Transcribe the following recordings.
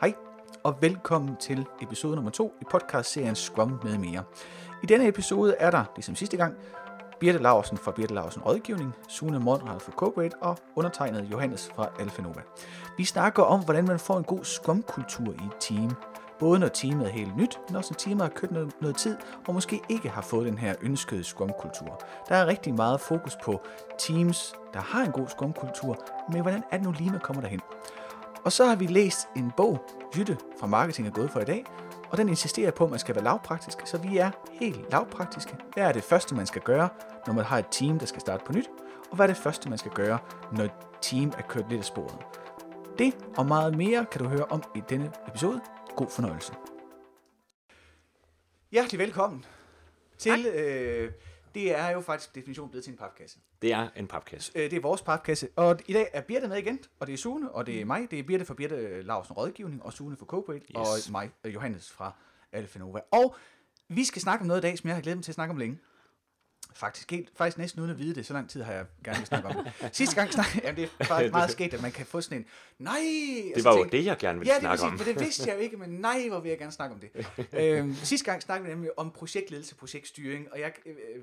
Hej, og velkommen til episode nummer 2 i podcastserien Scrum med mere. I denne episode er der, ligesom sidste gang, Birte Larsen fra Birte Larsen Rådgivning, Sune Monrad fra Corporate og undertegnet Johannes fra Alfa Nova. Vi snakker om, hvordan man får en god Scrum-kultur i et team. Både når teamet er helt nyt, men også når teamet har kørt noget, noget tid og måske ikke har fået den her ønskede Scrum-kultur. Der er rigtig meget fokus på teams, der har en god Scrum-kultur, men hvordan er det nu lige, man kommer derhen? Og så har vi læst en bog, Jytte fra Marketing er gået for i dag, og den insisterer på, at man skal være lavpraktisk, så vi er helt lavpraktiske. Hvad er det første, man skal gøre, når man har et team, der skal starte på nyt? Og hvad er det første, man skal gøre, når et team er kørt lidt af sporet? Det og meget mere kan du høre om i denne episode. God fornøjelse. Hjertelig velkommen til, øh, det er jo faktisk definitionen blevet til en papkasse. Det er en papkasse. Øh, det er vores papkasse, og i dag er Birte med igen, og det er Sune, og det er mig. Det er Birte fra Birte Larsen Rådgivning, og Sune fra Corporate, yes. og mig, Johannes fra Alfa Nova. Og vi skal snakke om noget i dag, som jeg har glædet mig til at snakke om længe. Faktisk, helt, faktisk næsten uden at vide det, så lang tid har jeg gerne vil snakke om det. Sidste gang snakkede jamen det er faktisk meget sket, at man kan få sådan en, nej! Det var jo det, jeg gerne ville ja, snakke om. men det vidste jeg jo ikke, men nej, hvor vil jeg gerne snakke om det. øhm, sidste gang snakkede vi nemlig om projektledelse, projektstyring, og jeg, øh, øh,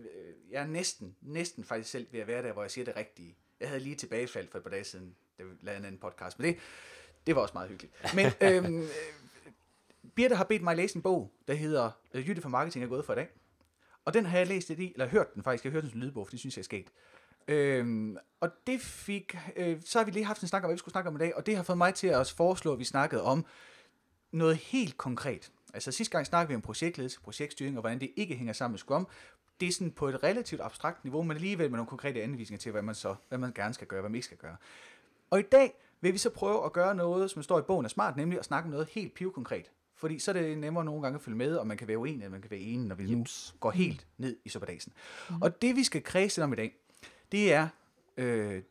jeg er næsten, næsten faktisk selv ved at være der, hvor jeg siger det rigtige. Jeg havde lige tilbagefald for et par dage siden, da vi lavede en anden podcast, men det, det var også meget hyggeligt. Men øhm, øh, Birte har bedt mig læse en bog, der hedder øh, Jytte for Marketing er gået for i dag. Og den har jeg læst lidt i, eller hørt den faktisk, jeg har hørt den som lydbog, for det synes jeg er sket. Øhm, og det fik, øh, så har vi lige haft en snak om, hvad vi skulle snakke om i dag, og det har fået mig til at foreslå, at vi snakkede om noget helt konkret. Altså sidste gang snakkede vi om projektledelse, projektstyring, og hvordan det ikke hænger sammen med Scrum. Det er sådan på et relativt abstrakt niveau, men alligevel med nogle konkrete anvisninger til, hvad man så, hvad man gerne skal gøre, hvad man ikke skal gøre. Og i dag vil vi så prøve at gøre noget, som står i bogen er smart, nemlig at snakke om noget helt pivkonkret. Fordi så er det nemmere nogle gange at følge med, og man kan være uenig, eller man kan være enig, når vi nu går helt ned i suppedasen. Mm. Og det vi skal kredse om i dag, det er øh,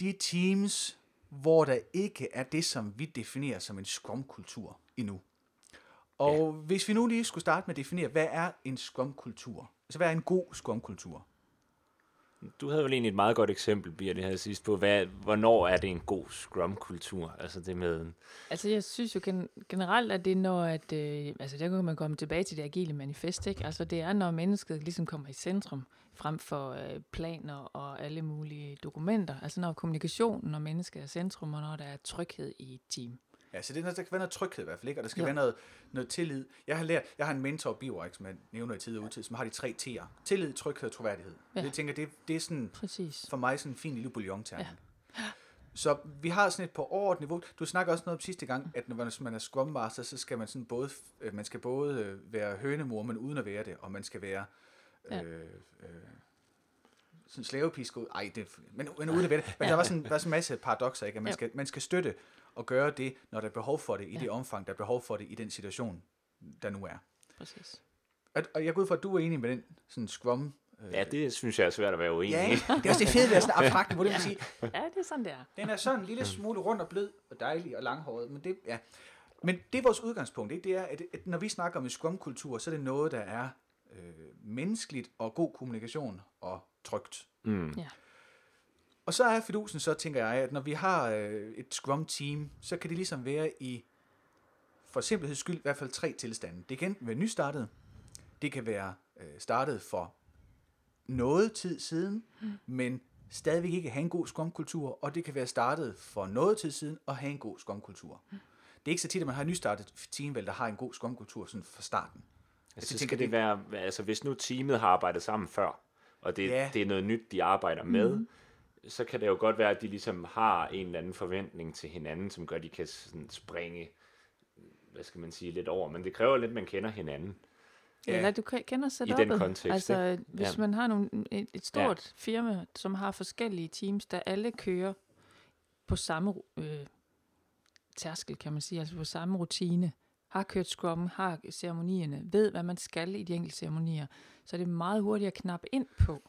de teams, hvor der ikke er det, som vi definerer som en scrum-kultur endnu. Og ja. hvis vi nu lige skulle starte med at definere, hvad er en scrum-kultur? Altså, hvad er en god scrum-kultur? Du havde vel egentlig et meget godt eksempel, Birte, her sidst på, hvad, hvornår er det en god Scrum-kultur? Altså det med... Altså jeg synes jo gen- generelt, at det er når, at, øh, altså der kan man komme tilbage til det agile manifest, ikke? Altså det er, når mennesket ligesom kommer i centrum, frem for øh, planer og alle mulige dokumenter. Altså når kommunikationen og mennesket er centrum, og når der er tryghed i et team. Ja, så det, der kan være noget tryghed i hvert fald, ikke? og der skal Jo. være noget, noget tillid. Jeg har lært, jeg har en mentor, Biorek, som jeg nævner i tid og utid, som har de tre T'er. Tillid, tryghed og troværdighed. Ja. Ja. Det tænker jeg, det, det er sådan, Præcis. for mig sådan en fin lille bouillon ja. Så vi har sådan et på overordnet niveau. Du snakker også noget om sidste gang, at når man er Scrum Master, så skal man sådan både, øh, man skal både øh, være hønemor, men uden at være det, og man skal være Ja. øh, øh, sådan slavepisko. Ej, det, men, men uden at være det. Men der var sådan, var sådan en masse paradoxer, ikke? At man, skal, man skal støtte og gøre det, når der er behov for det, i Ja. det omfang, der er behov for det, i den situation, der nu er. Præcis. Og, og jeg går ud fra, at du er enig med den sådan Scrum øh, Ja, det synes jeg er svært at være uenig Ja, i. det er også det fede ved at sådan abstrakt, hvor det vil sige, Ja, det er sådan, det er. den er sådan en lille smule rund og blød og dejlig og langhåret, men det, ja. men det er vores udgangspunkt, ikke? det er, at, at når vi snakker om en Scrum-kultur, så er det noget, der er øh, menneskeligt og god kommunikation og trygt. Mm. Ja. Og så er fidusen så, tænker jeg, at når vi har øh, et Scrum-team, så kan det ligesom være i, for simpletheds skyld, i hvert fald tre tilstande. Det kan enten være nystartet, det kan være øh, startet for noget tid siden, mm. men stadigvæk ikke have en god Scrum-kultur, og det kan være startet for noget tid siden og have en god Scrum-kultur. Mm. Det er ikke så tit, at man har et nystartet team, vel, der har en god Scrum-kultur sådan fra starten. Altså, jeg så tænker, skal det være, altså hvis nu teamet har arbejdet sammen før, og det, Ja. det er noget nyt, de arbejder med, så kan det jo godt være, at de ligesom har en eller anden forventning til hinanden, som gør, at de kan sådan springe, hvad skal man sige, lidt over. Men det kræver lidt, at man kender hinanden. Ja. Eller du ke- kender setup'et. den kontekst, Altså, hvis Ja. man har nogle, et, et stort ja. firma, som har forskellige teams, der alle kører på samme øh, tærskel, kan man sige, altså på samme rutine, har kørt Scrum, har ceremonierne, ved, hvad man skal i de enkelte ceremonier, så er det meget hurtigt at knappe ind på.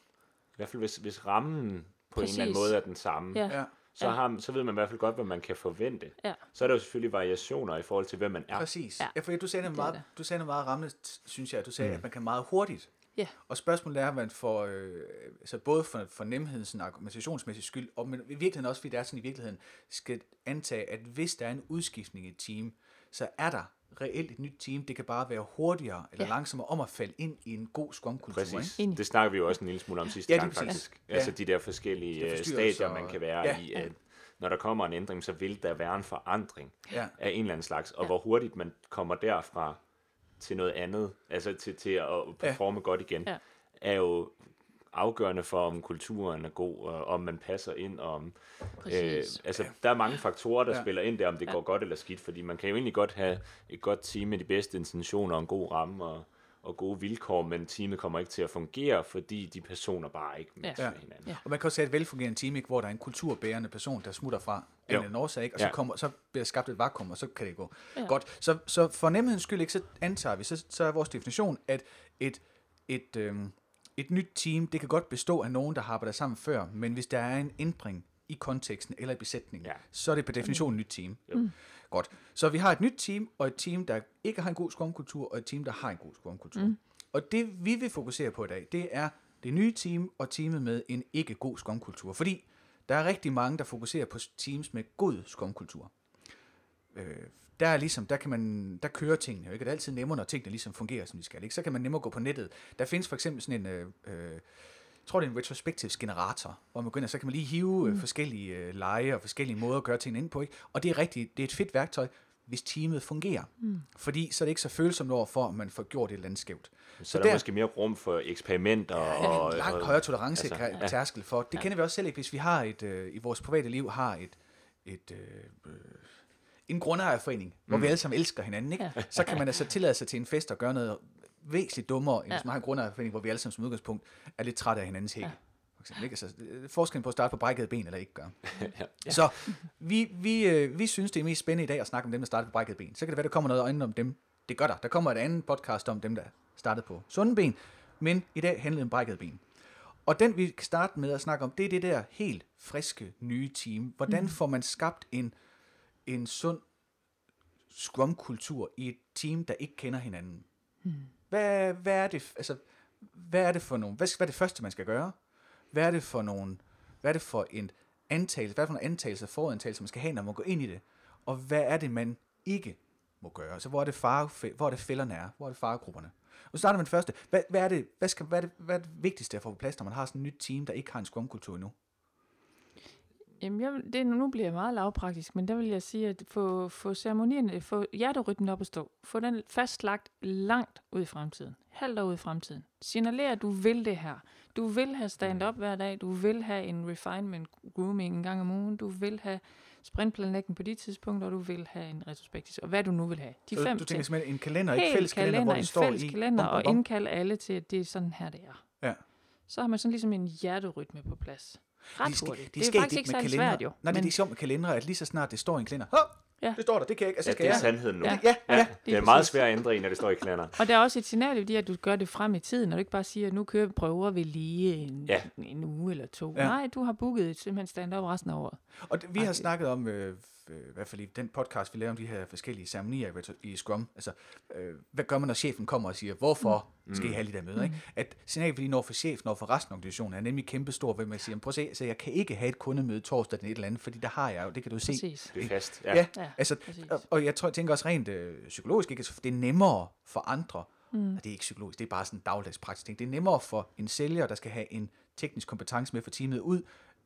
I hvert fald hvis, hvis rammen på Præcis. en eller anden måde er den samme, Ja, Ja, så, Ja. har, så ved man i hvert fald godt, hvad man kan forvente. ja. Så er der jo selvfølgelig variationer i forhold til, hvem man er. præcis. Ja. Ja, for du sagde noget meget, du sagde noget meget rammende, synes jeg. Du sagde, Mm. at man kan meget hurtigt Ja. Og spørgsmålet er, at man får, øh, altså både for, for nemhedens og argumentationsmæssig skyld, og men i virkeligheden også, fordi det er sådan i virkeligheden, skal antage, at hvis der er en udskiftning i et team, så er der reelt et nyt team. Det kan bare være hurtigere eller Ja. langsommere om at falde ind i en god skumkultur. Præcis. Enig. Det snakker vi jo også en lille smule om sidste Ja, gang, faktisk. Ja. Altså de der forskellige Det øh, stadier, man kan være ja. i. At når der kommer en ændring, så vil der være en forandring Ja. af en eller anden slags. Og Ja. hvor hurtigt man kommer derfra til noget andet, altså til, til at performe ja. godt igen, Ja. er jo afgørende for, om kulturen er god, og om man passer ind, og om... Øh, Præcis. altså, der er mange faktorer, der Ja. spiller ind der, om det Ja. går godt eller skidt, fordi man kan jo egentlig godt have et godt team med de bedste intentioner og en god ramme og, og gode vilkår, men teamet kommer ikke til at fungere, fordi de personer bare ikke matcher Ja. hinanden. Ja. Og man kan også have et velfungerende team, ikke, hvor der er en kulturbærende person, der smutter fra en Jo. eller anden årsag, ikke? og så, Ja. kommer, så bliver skabt et vakuum, og så kan det gå Ja. godt. Så, så for nemhedens skyld, ikke, så antager vi, så, så er vores definition, at et, et, øhm, et nyt team, det kan godt bestå af nogen, der har arbejdet sammen før, men hvis der er en ændring i konteksten eller i besætningen, Ja. så er det per definition et nyt team. Jo. Godt. Så vi har et nyt team, og et team, der ikke har en god skumkultur, og et team, der har en god skumkultur. Mm. Og det, vi vil fokusere på i dag, det er det nye team og teamet med en ikke god skumkultur. Fordi der er rigtig mange, der fokuserer på teams med god skumkultur. Øh, der er ligesom, der kan man, der kører tingene jo ikke. Det er altid nemmere, når tingene ligesom fungerer, som de skal. Ikke? Så kan man nemmere gå på nettet. Der findes for eksempel sådan en, øh, øh, jeg tror det er en retrospectives generator, hvor man går ind, og så kan man lige hive øh, forskellige øh, lege og forskellige måder at gøre tingene ind på. Ikke? Og det er rigtigt, det er et fedt værktøj, hvis teamet fungerer. Mm. Fordi så er det ikke så følsomt over for, at man får gjort et eller andet skævt. Så, så der er måske mere rum for eksperimenter. og, en langt og, højere tolerance altså, ja. tærskel for. Det kender vi også selv, ikke? hvis vi har et, øh, i vores private liv har et, et øh, øh, en grundejerforening, hvor vi alle sammen elsker hinanden, ikke? Ja. så kan man altså tillade sig til en fest og gøre noget væsentligt dummere, end Ja. hvis man har en grundejerforening, hvor vi alle sammen som udgangspunkt er lidt trætte af hinandens hæk. Ja. For eksempel, ikke? Altså, øh, forskellen på at starte på brækkede ben eller ikke gøre. ja. Så vi, vi, øh, vi synes, det er mest spændende i dag at snakke om dem, der starter på brækkede ben. Så kan det være, der kommer noget øjne om dem. Det gør der. Der kommer et andet podcast om dem, der startede på sunde ben. Men i dag handler det om brækkede ben. Og den, vi kan starte med at snakke om, det er det der helt friske, nye team. Hvordan får man skabt en, en sund scrum-kultur i et team, der ikke kender hinanden? Hvad, hvad er det, altså, hvad er det for nogle, hvad, hvad er det første, man skal gøre? Hvad er det for nogle, hvad er det for en antagelse, hvad er det for nogle antagelser, forudantagelse, man skal have, når man går ind i det? Og hvad er det, man ikke må gøre? Så hvor er det, fare, hvor er det fælderne er? Hvor er det faregrupperne? Og så starter man første. Hvad, hvad, er det, hvad, skal, hvad, er det, hvad er det vigtigste at få på plads, når man har sådan et nyt team, der ikke har en scrum-kultur endnu? Jamen, jeg, det, nu bliver jeg meget lavpraktisk, men der vil jeg sige, at få, få ceremonierne, få hjerterytmen op at stå. Få den fastlagt langt ud i fremtiden. Halvt år ud i fremtiden. Signaler, at du vil det her. Du vil have stand-up hver dag. Du vil have en refinement grooming en gang om ugen. Du vil have sprintplanlægning på de tidspunkter, og du vil have en retrospektiv. Og hvad du nu vil have. De Så fem du ting. tænker simpelthen en kalender, ikke fælles kalender, hvor en står fælles i... kalender, bum, bum, og indkalde alle til, at det er sådan her, det er. Ja. Så har man sådan ligesom en hjerterytme på plads. Ret Det, skal, hurtigt. det, Det, er skal faktisk ikke med særlig kalender. svært, jo. Nej, men det er ikke sjovt med kalendere, at lige så snart det står i en kalender, Hå, Ja. det står der, det kan jeg ikke, altså Ja, skal det er jeg. sandheden nu. Ja. Ja, ja, ja. Det er meget svært at ændre i, når det står i kalenderen. Og der er også et signal i det, at du gør det frem i tiden, og du ikke bare siger, at nu kører vi prøver ved lige en, Ja. en uge eller to. Ja. Nej, du har booket et simpelthen stand-up resten af året. Og det, vi har Okay. snakket om, øh, øh, i hvert fald i den podcast, vi laver om de her forskellige ceremonier i Scrum. Altså, øh, hvad gør man, når chefen kommer og siger, hvorfor Mm. skal I have de der møder? Ikke? At signalet for lige når for chefen og for resten af organisationen er nemlig kæmpestor, ved man siger, prøv at se, så jeg kan ikke have et kundemøde torsdag den et eller andet, fordi der har jeg jo, det kan du se. Præcis. Det er fast. Ja, Ja. ja Ja, altså, præcis. og, og jeg tror, jeg tænker også rent øh, psykologisk, ikke? Altså, det er nemmere for andre, Mm. og det er ikke psykologisk, det er bare sådan en dagligdags praktisk ting. Det er nemmere for en sælger, der skal have en teknisk kompetence med for teamet ud,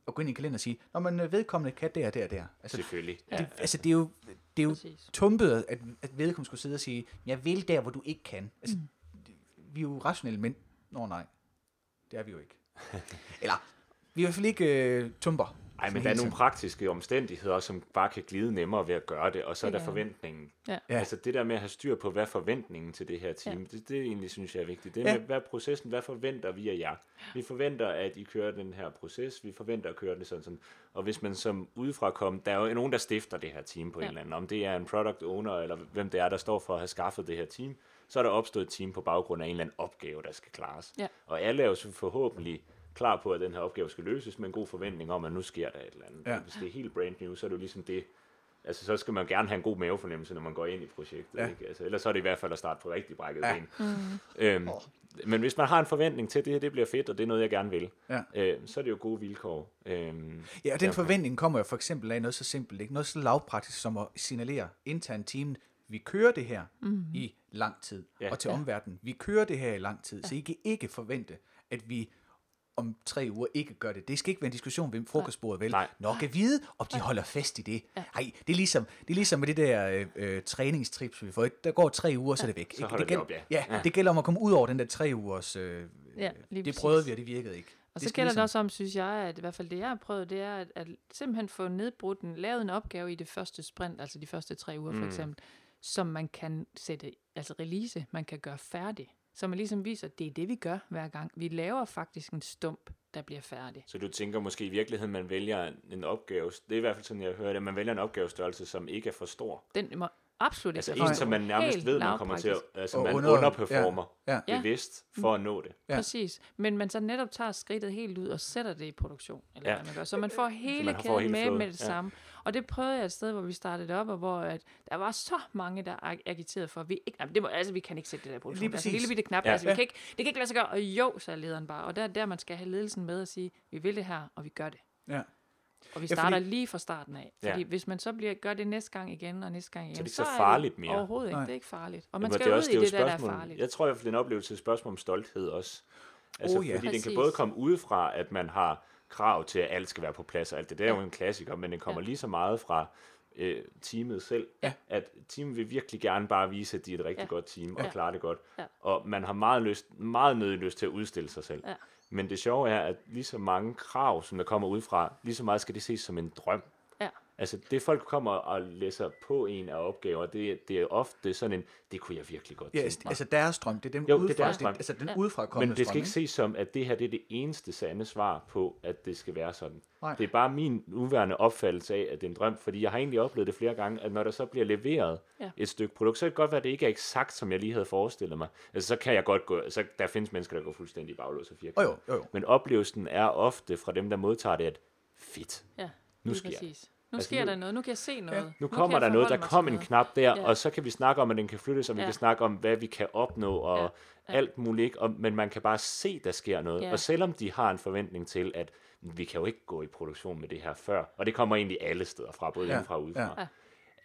og gå ind i en kalender og sige, når man øh, vedkommende kan der, der, der. Altså, Selvfølgelig. Ja. det, altså, det er jo, det er jo Præcis. tumpet, at, at vedkommende skulle sidde og sige, jeg vil der, hvor du ikke kan. Altså, Mm. vi er jo rationelle mænd. Nå nej, det er vi jo ikke. Eller, vi er i hvert fald ikke øh, tumper. Ej, Sådan men der er nogle praktiske omstændigheder, som bare kan glide nemmere ved at gøre det, og så er der forventningen. Ja. Altså det der med at have styr på, hvad er forventningen til det her team, ja. det, det egentlig synes jeg er vigtigt. Det Ja. med, hvad er processen, hvad forventer vi af jer? Vi forventer, at I kører den her proces, vi forventer at køre det sådan sådan. Og hvis man som udefra kom, der er jo nogen, der stifter det her team på ja. En eller anden, om det er en product owner, eller hvem det er, der står for at have skaffet det her team, så er der opstået et team på baggrund af en eller anden opgave, der skal klares. Ja. Og alle er jo så forhåbentlig klar på, at den her opgave skal løses med en god forventning om, at nu sker der et eller andet. Ja. Hvis det er helt brand new, så er det jo ligesom det, altså så skal man gerne have en god mavefornemmelse, når man går ind i projektet. Ja. Ikke? Altså, ellers så er det i hvert fald at starte på rigtig brækket Ja. ben. Øhm, men hvis man har en forventning til, at det her det bliver fedt, og det er noget, jeg gerne vil, Ja. øh, så er det jo gode vilkår. Øhm, Ja, og den derfor. forventning kommer jo for eksempel af noget så simpelt, ikke? noget så lavpraktisk som at signalere internt team, vi kører det her mm. i lang tid, Ja. og til omverdenen, vi kører det her i lang tid, så I kan ikke forvente, at vi om tre uger ikke gør det. Det skal ikke være en diskussion ved frokostbordet, vel? Nej. Nok at vide, om de holder fast i det. Nej, det er ligesom, det er ligesom med det der øh, øh, træningstrips, vi får. Der går tre uger, så er det væk. Så det det gæld- op, ja. ja. Ja. det gælder om at komme ud over den der tre ugers... Øh, Ja, lige det præcis. prøvede vi, og det virkede ikke. Og Det så skal gælder det ligesom- også om, synes jeg, at i hvert fald det, jeg har prøvet, det er at, at simpelthen få nedbrudt en, lavet en opgave i det første sprint, altså de første tre uger for Mm. eksempel, som man kan sætte, altså release, man kan gøre færdig. Så man ligesom viser, at det er det, vi gør hver gang. Vi laver faktisk en stump, der bliver færdig. Så du tænker måske i virkeligheden, man vælger en- en opgave, det er i hvert fald sådan, jeg hører det, man vælger en opgavestørrelse, som ikke er for stor. Den må absolut Altså ikke en, være som man nærmest Helt ved, man kommer til at, altså man under- underperformer ja, ja. bevidst for at nå det. Ja. Præcis. Men man så netop tager skridtet helt ud og sætter det i produktion. Eller Ja. hvad man gør. Så man får hele man får kæden hele med flowet. med det Ja. samme. Og det prøvede jeg et sted, hvor vi startede op, og hvor at der var så mange, der ag- agiterede for, at vi ikke, jamen, det må, altså, vi kan ikke sætte det der produktion. Lige Det er en præcis. lille bitte knap. Ja. Ja. Altså, vi Ja. kan ikke, det kan ikke lade sig gøre. Og jo, sagde lederen bare. Og der er der, man skal have ledelsen med og sige, vi vil det her, og vi gør det. Ja. Og vi Ja, starter fordi- lige fra starten af. Ja. Fordi hvis man så bliver, gør det næste gang igen og næste gang igen, Så det er ikke så er farligt mere. Overhovedet ikke. Nej. Det er ikke farligt. Og Ja, man men skal det er ud også- i det er det, der, der er farligt. Jeg tror i hvert fald, det er en oplevelse et spørgsmål om stolthed også. Altså, Oh, ja. fordi den kan Præcis. både komme udefra, at man har krav til, at alt skal være på plads og alt det. Det er Ja. jo en klassiker, men den kommer Ja. lige så meget fra øh, teamet selv, Ja. at teamet vil virkelig gerne bare vise, at de er et rigtig Ja. godt team og Ja. klarer det godt. Ja. Og man har meget, lyst, meget nødig lyst til at udstille sig selv. Ja. Men det sjove er, at lige så mange krav, som der kommer udefra, lige så meget skal det ses som en drøm. Altså det folk kommer og læser på en af opgaver, det, det er ofte sådan en, det kunne jeg virkelig godt Ja, tænke mig. altså deres strøm, det er dem Jo, det er udefra, deres drøm. altså den Ja. udefra kommende Men det skal strøm, ikke ses som, at det her det er det eneste sande svar på, at det skal være sådan. Nej. Det er bare min nuværende opfattelse af, at det er en drøm, fordi jeg har egentlig oplevet det flere gange, at når der så bliver leveret Ja. et stykke produkt, så kan det godt være, at det ikke er eksakt, som jeg lige havde forestillet mig. Altså så kan jeg godt gå, så der findes mennesker, der går fuldstændig baglås og Åh firkant. jo, jo, jo. Men oplevelsen er ofte fra dem, der modtager det, at fedt, Ja, Nu sker det. præcis. Nu Altså, sker nu- der noget. Nu kan jeg se noget. nu kan kommer der noget, der kom en noget. knap der, Ja. og så kan vi snakke om, at den kan flyttes, og vi Ja. kan snakke om, hvad vi kan opnå, og Ja. Ja. alt muligt, ikke? Og, men man kan bare se, der sker noget. Ja. Og selvom de har en forventning til, at vi kan jo ikke gå i produktion med det her før, og det kommer egentlig alle steder fra, både Ja. ja. indenfra og udefra, Ja.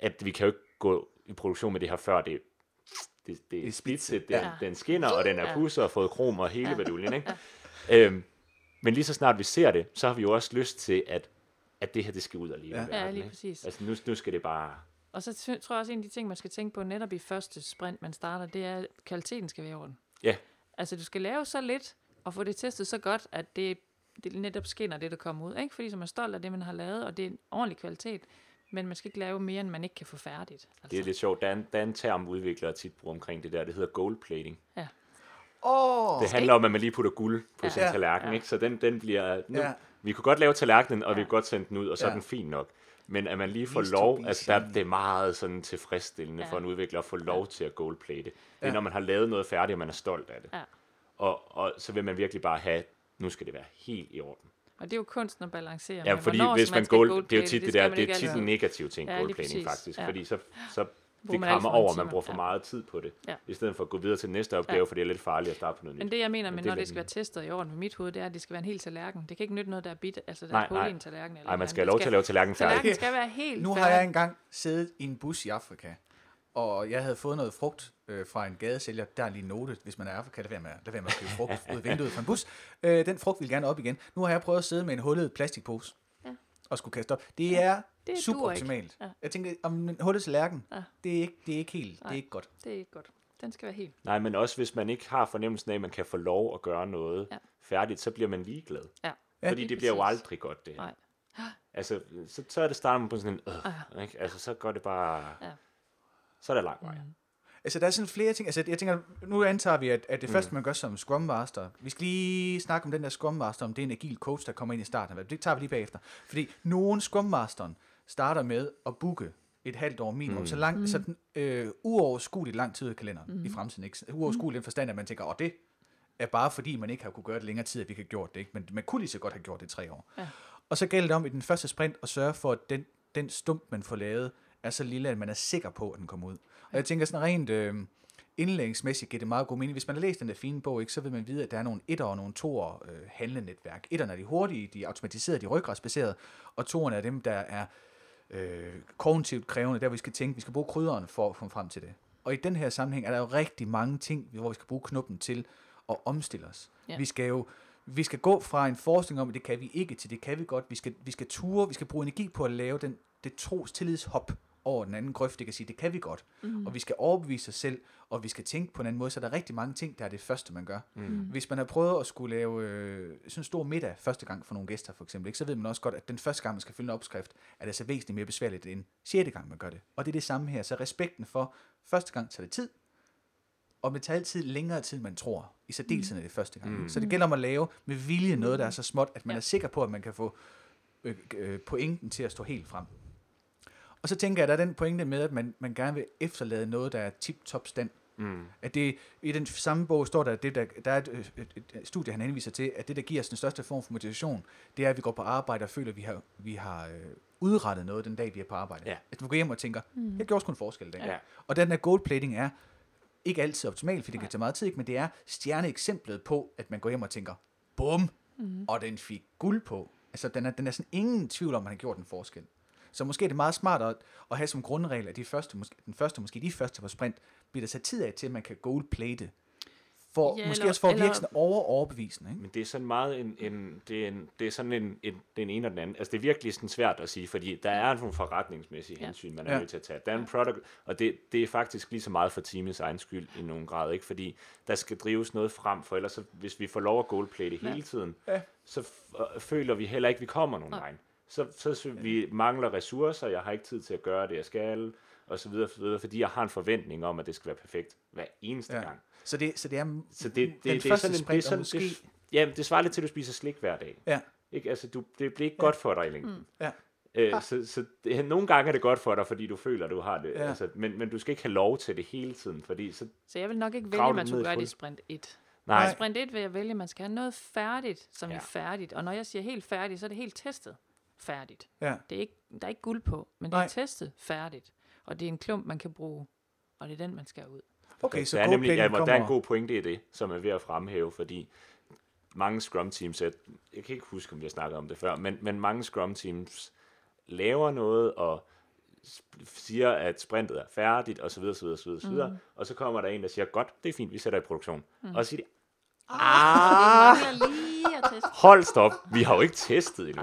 at vi kan jo ikke gå i produktion med det her før, det, det, det, det er spidset, den, Ja. den skinner, og den er Ja. pusset og fået krom og hele baduljen, ikke? Øhm, men lige så snart vi ser det, så har vi jo også lyst til, at, at det her, det skal ud og leve Ja. Ja, lige ikke? præcis. Altså nu, nu skal det bare... Og så tror jeg også, en af de ting, man skal tænke på netop i første sprint, man starter, det er, at kvaliteten skal være i orden. Ja. Altså, du skal lave så lidt, og få det testet så godt, at det, det netop skinner det, der kommer ud. Ikke? Fordi så man er stolt af det, man har lavet, og det er en ordentlig kvalitet. Men man skal ikke lave mere, end man ikke kan få færdigt. Altså, Det er lidt sjovt. Der er en, der er en term, udviklere tit bruger omkring det der. Det hedder gold plating. Åh, Det handler om, at man lige putter guld på Ja. sin Ja. tallerken. Ja. Ikke? Så den, den bliver... Nu, Ja. Vi kunne godt lave tallerkenen, og vi Ja. kunne godt sende den ud, og så er Ja. den fin nok. Men at man lige får Vis to lov, altså der, det er meget sådan tilfredsstillende Ja. for en udvikler at få lov til at goldplate. Det er, Ja. når man har lavet noget færdigt, og man er stolt af det. Ja. Og, og så vil man virkelig bare have, nu skal det være helt i orden. Og det er jo kunsten at balancere Ja, fordi hvis man skal gold, det er jo tit det, skal der, man det er tit en negativ ting, Ja, præcis. faktisk. Ja. Fordi så, så Bruger det man krammer over, at man bruger for meget tid på det. Ja. I stedet for at gå videre til næste opgave, Ja. for det er lidt farligt at starte på noget nyt. Men det, jeg mener Men med, det når det skal være testet i orden med mit hoved, det er, at det skal være en hel tallerken. Det kan ikke nytte noget, der er bit, altså der Nej, er hul nej. i en tallerken. Eller Nej, man skal have lov til at lave tallerkenen færdig. Tallerkenen skal være helt Nu har jeg engang siddet i en bus i Afrika, og jeg havde fået noget frugt øh, fra en gadesælger. Der er lige en note, hvis man er i Afrika, lad være med, lad være med at købe frugt ud af vinduet fra en bus. Øh, den frugt vil gerne op igen. Nu har jeg prøvet at sidde med en hullet plastikpose. Og skulle kaste op. Det er det optimalt. Ja. Jeg tænker, om hullet tallerken, Ja. det, er ikke, det er ikke helt, det Nej. er ikke godt. Det er ikke godt. Den skal være helt. Nej, men også hvis man ikke har fornemmelsen af, at man kan få lov at gøre noget Ja. færdigt, så bliver man ligeglad. Ja. Fordi lige det bliver jo præcis. aldrig godt, det her. Nej. Altså, så, så er det starten på sådan en, øh, Ah. ikke? Altså, så går det bare... Ja. Så er der lang vej. Mm. Altså, der er sådan flere ting. Altså, jeg tænker, nu antager vi, at, at det Mm. første, man gør som Scrum Master, vi skal lige snakke om den der Scrum Master, om det er en agil coach, der kommer ind i starten. Det tager vi lige bagefter. Fordi nogen Scrum Masteren starter med at booke et halvt år minimum, mm. så, lang, så den, øh, uoverskueligt lang tid i kalenderen mm. i fremtiden. Ikke? Uoverskueligt i den forstand, at man tænker, åh, det er bare fordi, man ikke har kunne gøre det længere tid, at vi kan have gjort det. Ikke? Men man kunne lige så godt have gjort det i tre år. Ja. Og så gælder det om i den første sprint at sørge for, at den, den stump, man får lavet, er så lille, at man er sikker på, at den kommer ud. Og jeg tænker sådan rent øh, indlægningsmæssigt giver det meget god mening. Hvis man har læst den der fine bog, ikke, så vil man vide, at der er nogle etter og nogle toer øh, handlenetværk. Etterne er de hurtige, de er automatiserede, de er ryggradsbaserede, og toerne er dem, der er øh, kognitivt krævende, der vi skal tænke, vi skal bruge krydderen for at komme frem til det. Og i den her sammenhæng er der jo rigtig mange ting, hvor vi skal bruge knuppen til at omstille os. Ja. Vi skal jo vi skal gå fra en forestilling om, at det kan vi ikke, til det kan vi godt. Vi skal, vi skal ture, vi skal bruge energi på at lave den, det tros tillidshop over den anden grøft. Det kan sige, det kan vi godt. Mm. Og vi skal overbevise os selv, og vi skal tænke på en anden måde. Så der er rigtig mange ting, der er det første, man gør. Mm. Hvis man har prøvet at skulle lave øh, sådan en stor middag første gang for nogle gæster, for eksempel, ikke, så ved man også godt, at den første gang, man skal følge en opskrift, er det så væsentligt mere besværligt end sjette gang, man gør det. Og det er det samme her. Så respekten for, første gang tager det tid, og det tager altid længere tid, end man tror. I særdeleshed er det første gang. Mm. Så det gælder om at lave med vilje noget, der er så småt, at man ja. er sikker på, at man kan få øh, øh, pointen til at stå helt frem. Og så tænker jeg, at der er den pointe med, at man, man gerne vil efterlade noget, der er tip-top stand. Mm. At det, I den samme bog står der, at det, der, der er et, et, et, et studie, han henviser til, at det, der giver os den største form for motivation, det er, at vi går på arbejde og føler, at vi har, vi har øh, udrettet noget den dag, vi er på arbejde. Ja. At du går hjem og tænker, mm. jeg gjorde sgu en forskel dag. Ja. Og den der goldplating er ikke altid optimal, fordi det kan tage meget tid, men det er stjerneeksemplet på, at man går hjem og tænker, bum, mm. og den fik guld på. Altså, den er, den er sådan ingen tvivl om, at man har gjort en forskel. Så måske er det meget smart at, at have som grundregel, at de første, måske, den første, måske de første på sprint, bliver der sat tid af til, at man kan goldplate. For, Ja, ja, måske eller- også for at virke sådan over overbevisende. Ikke? Men det er sådan meget en, en, det er, en, det er sådan en, en, den ene og den anden. Altså det er virkelig sådan svært at sige, fordi der er nogle forretningsmæssige Ja. hensyn, man er Ja. nødt til at tage. Der er en product, og det, det er faktisk lige så meget for teamets egen skyld i nogen grad, ikke? Fordi der skal drives noget frem, for ellers så, hvis vi får lov at goldplate Ja. hele tiden, Ja. så f- øh, føler vi heller ikke, at vi kommer nogen vej. Så, så, så vi mangler ressourcer, jeg har ikke tid til at gøre det, jeg skal, og så videre, så videre, fordi jeg har en forventning om, at det skal være perfekt hver eneste Ja. gang. Så det, så det er Så det, det, den det, det første sådan, det, sprint, og sådan, måske... det, ja, det svarer lidt til, at du spiser slik hver dag. Ja, Ikke? Altså, du, det bliver ikke godt for dig i længden. Mm. ja. Øh, så så det, nogle gange er det godt for dig, fordi du føler, at du har det. Ja. Altså, men, men du skal ikke have lov til det hele tiden, fordi så... Så jeg vil nok ikke vælge, at man det skulle gøre det i sprint 1. Nej, Nej. I sprint 1 vil jeg vælge, at man skal have noget færdigt, som Ja. er færdigt. Og når jeg siger helt færdigt, så er det helt testet færdigt. ja. Det er ikke, der er ikke guld på, men det Nej. er testet færdigt. Og det er en klump, man kan bruge, og det er den, man skal ud. Okay, så der, er nemlig, ja, men der er en kommer... god pointe i det, som er ved at fremhæve, fordi mange Scrum Teams, jeg, jeg kan ikke huske, om vi har snakket om det før, men, men mange Scrum Teams laver noget og siger, at sprintet er færdigt, og så videre, så videre, så videre, så videre. og så kommer der en, der siger, godt, det er fint, vi sætter i produktion. Mm. Og så siger de, Ah! Teste. hold stop, vi har jo ikke testet endnu.